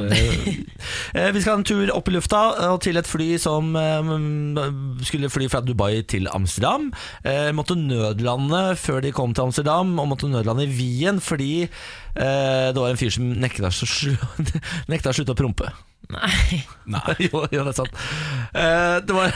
eh, vi skal ha en tur opp i lufta og til et fly som eh, skulle fly fra Dubai til Amsterdam. Eh, måtte nødlande før de kom til Amsterdam, og måtte nødlande i Wien fordi eh, det var en fyr som nekta, nekta å slutte å prompe. Nei. jo, jo, det er sant. Eh, det var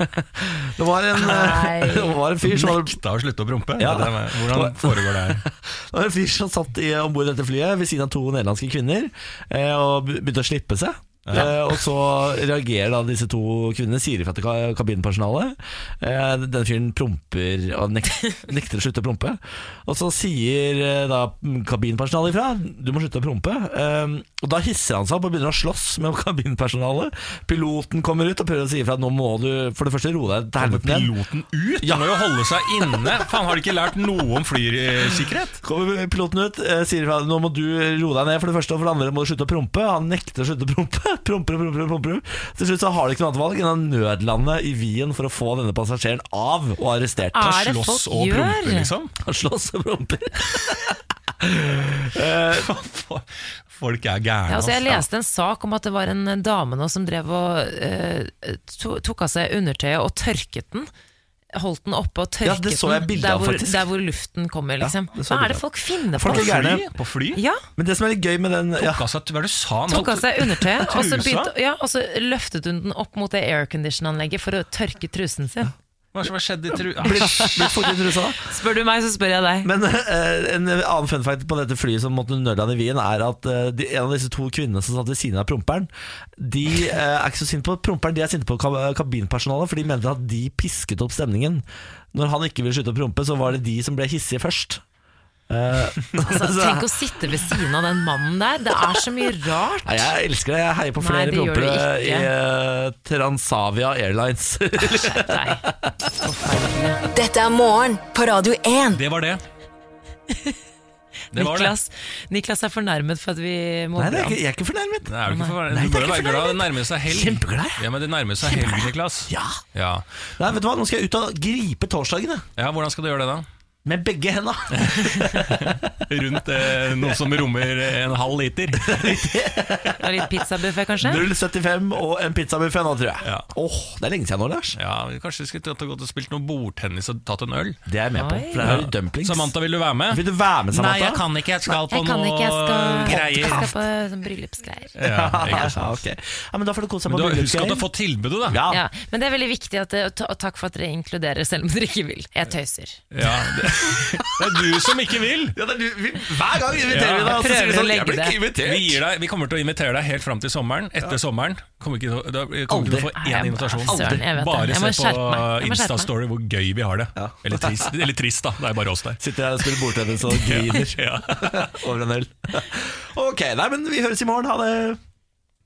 Det var en, Nei. det var en fyr som Nekta å slutte å prompe. Ja. Hvordan foregår det her? Det var en fyr som satt i- om bord i dette flyet ved siden av to nederlandske kvinner eh, og begynte å slippe seg. Eh, og så reagerer da disse to kvinnene, sier ifra til ka- kabinpersonalet. Eh, den fyren promper og nekter, nekter å slutte å prompe. Og så sier eh, da kabinpersonalet ifra du må slutte å prompe. Og da hisser han seg opp og begynner å slåss med kabinpersonalet. Piloten kommer ut og prøver å si ifra nå må du for det første roe deg til helvete ned. piloten ut? Ja. Må jo holde seg inne. Faen, Har de ikke lært noe om flysikkerhet? Kommer piloten ut, sier ifra Nå må du roe deg ned for det første Og for det andre må du slutte å prompe Han nekter å slutte å prompe Promper og promper promper Til slutt så har de ikke noe annet valg Enn å nødlande i Wien For å få denne passasjeren av og arrestert Er Ta det slåss folk og gjør? prompe, liksom. Han slåss og promper Folk er gærne. Ja, altså jeg leste en sak om at det var en dame nå som drev og eh, to, tok av seg undertøyet og tørket den. Holdt den oppe og tørket Ja, det så jeg den bilde der hvor, der hvor luften kommer, liksom. Ja, så Hva er det folk finner på? Folk fly? På fly? Ja, Men det som er litt gøy med den ja, Tok av seg, sa? Tok av seg undertøyet, og så, Trusa? ja, og så løftet hun den opp mot det aircondition-anlegget for å tørke trusen sin. Hva som har skjedd i trusa? Blitt, fort i trusa Spør du meg, så spør jeg deg. Men uh, en annen fun fact på dette flyet som måtte nødlande i Wien, er at uh, de, en av disse to kvinnene som satt ved siden av promperen, de uh, er ikke så sinte på promperen, de er sinte på kabinpersonalet, for de mente at de pisket opp stemningen. Når han ikke ville slutte å prompe, så var det de som ble hissige først. Eh, Altså, tenk å sitte ved siden av den mannen der. Det er så mye rart. Nei, jeg elsker det. Jeg heier på Nei, flere du prompere i ikke. eh, Transavia Airlines. Skjerp deg. Forferdelig. Dette er morgen på Radio 1. Det var det. Det Niklas, det. Niklas, er fornærmet for at vi må Nei, det er ikke, jeg er ikke fornærmet. Nei, er du, ikke fornærmet? Nei, du er bør være glad. Det nærmer seg helg. Kjempeglad. Ja, men det nærmer seg helg, Niklas. Ja. Ja. Nei, vet du hva, Nå skal jeg ut og gripe torsdagene. ja, hvordan skal du gjøre det, da? Med begge henda. Rundt eh, noe som rommer en halv liter. Og litt pizzabuffé, kanskje? 0,75 og en pizzabuffé nå, tror jeg. Ja. Åh, Det er lenge siden nå, Lars. Ja, Kanskje vi skulle tatt og gått og spilt noe bordtennis og tatt en øl? Det er jeg med på. Oi. For det er jo dumplings. Samantha, vil du være med? Vil du være med, Samantha? Nei, jeg kan ikke. Jeg skal på Jeg kan noe ikke, jeg skal, jeg greier. skal på sånn bryllupsgreier. Ja, ikke sant. Ja, ok. ja, men Da får du kose deg Men på du har- husk at du bryllupsgreier. har fått tilbudet, da. Ja. Ja, men det er veldig viktig, at det, og ta- og takk for at dere inkluderer selv om dere ikke vil. Jeg tøyser. Ja, det, det er du som ikke vil. Ja, det er du, vi, hver gang inviterer Ja, vi deg, og så sier vi sånn Jeg blir ikke invitert. Vi, gir deg, vi kommer til å invitere deg helt fram til sommeren. Etter sommeren kommer ikke, da kommer du til å få én invitasjon. Søren, jeg vet det. Bare Jeg må se skjerpe på meg. Jeg må skjerpe meg. Insta-story hvor gøy vi har det. Eller, trist, eller trist, da. Det er bare oss der. Sitter jeg og spiller bordtennis og griner Ja. over en øl. Ok, nei, men vi høres i morgen. Ha det.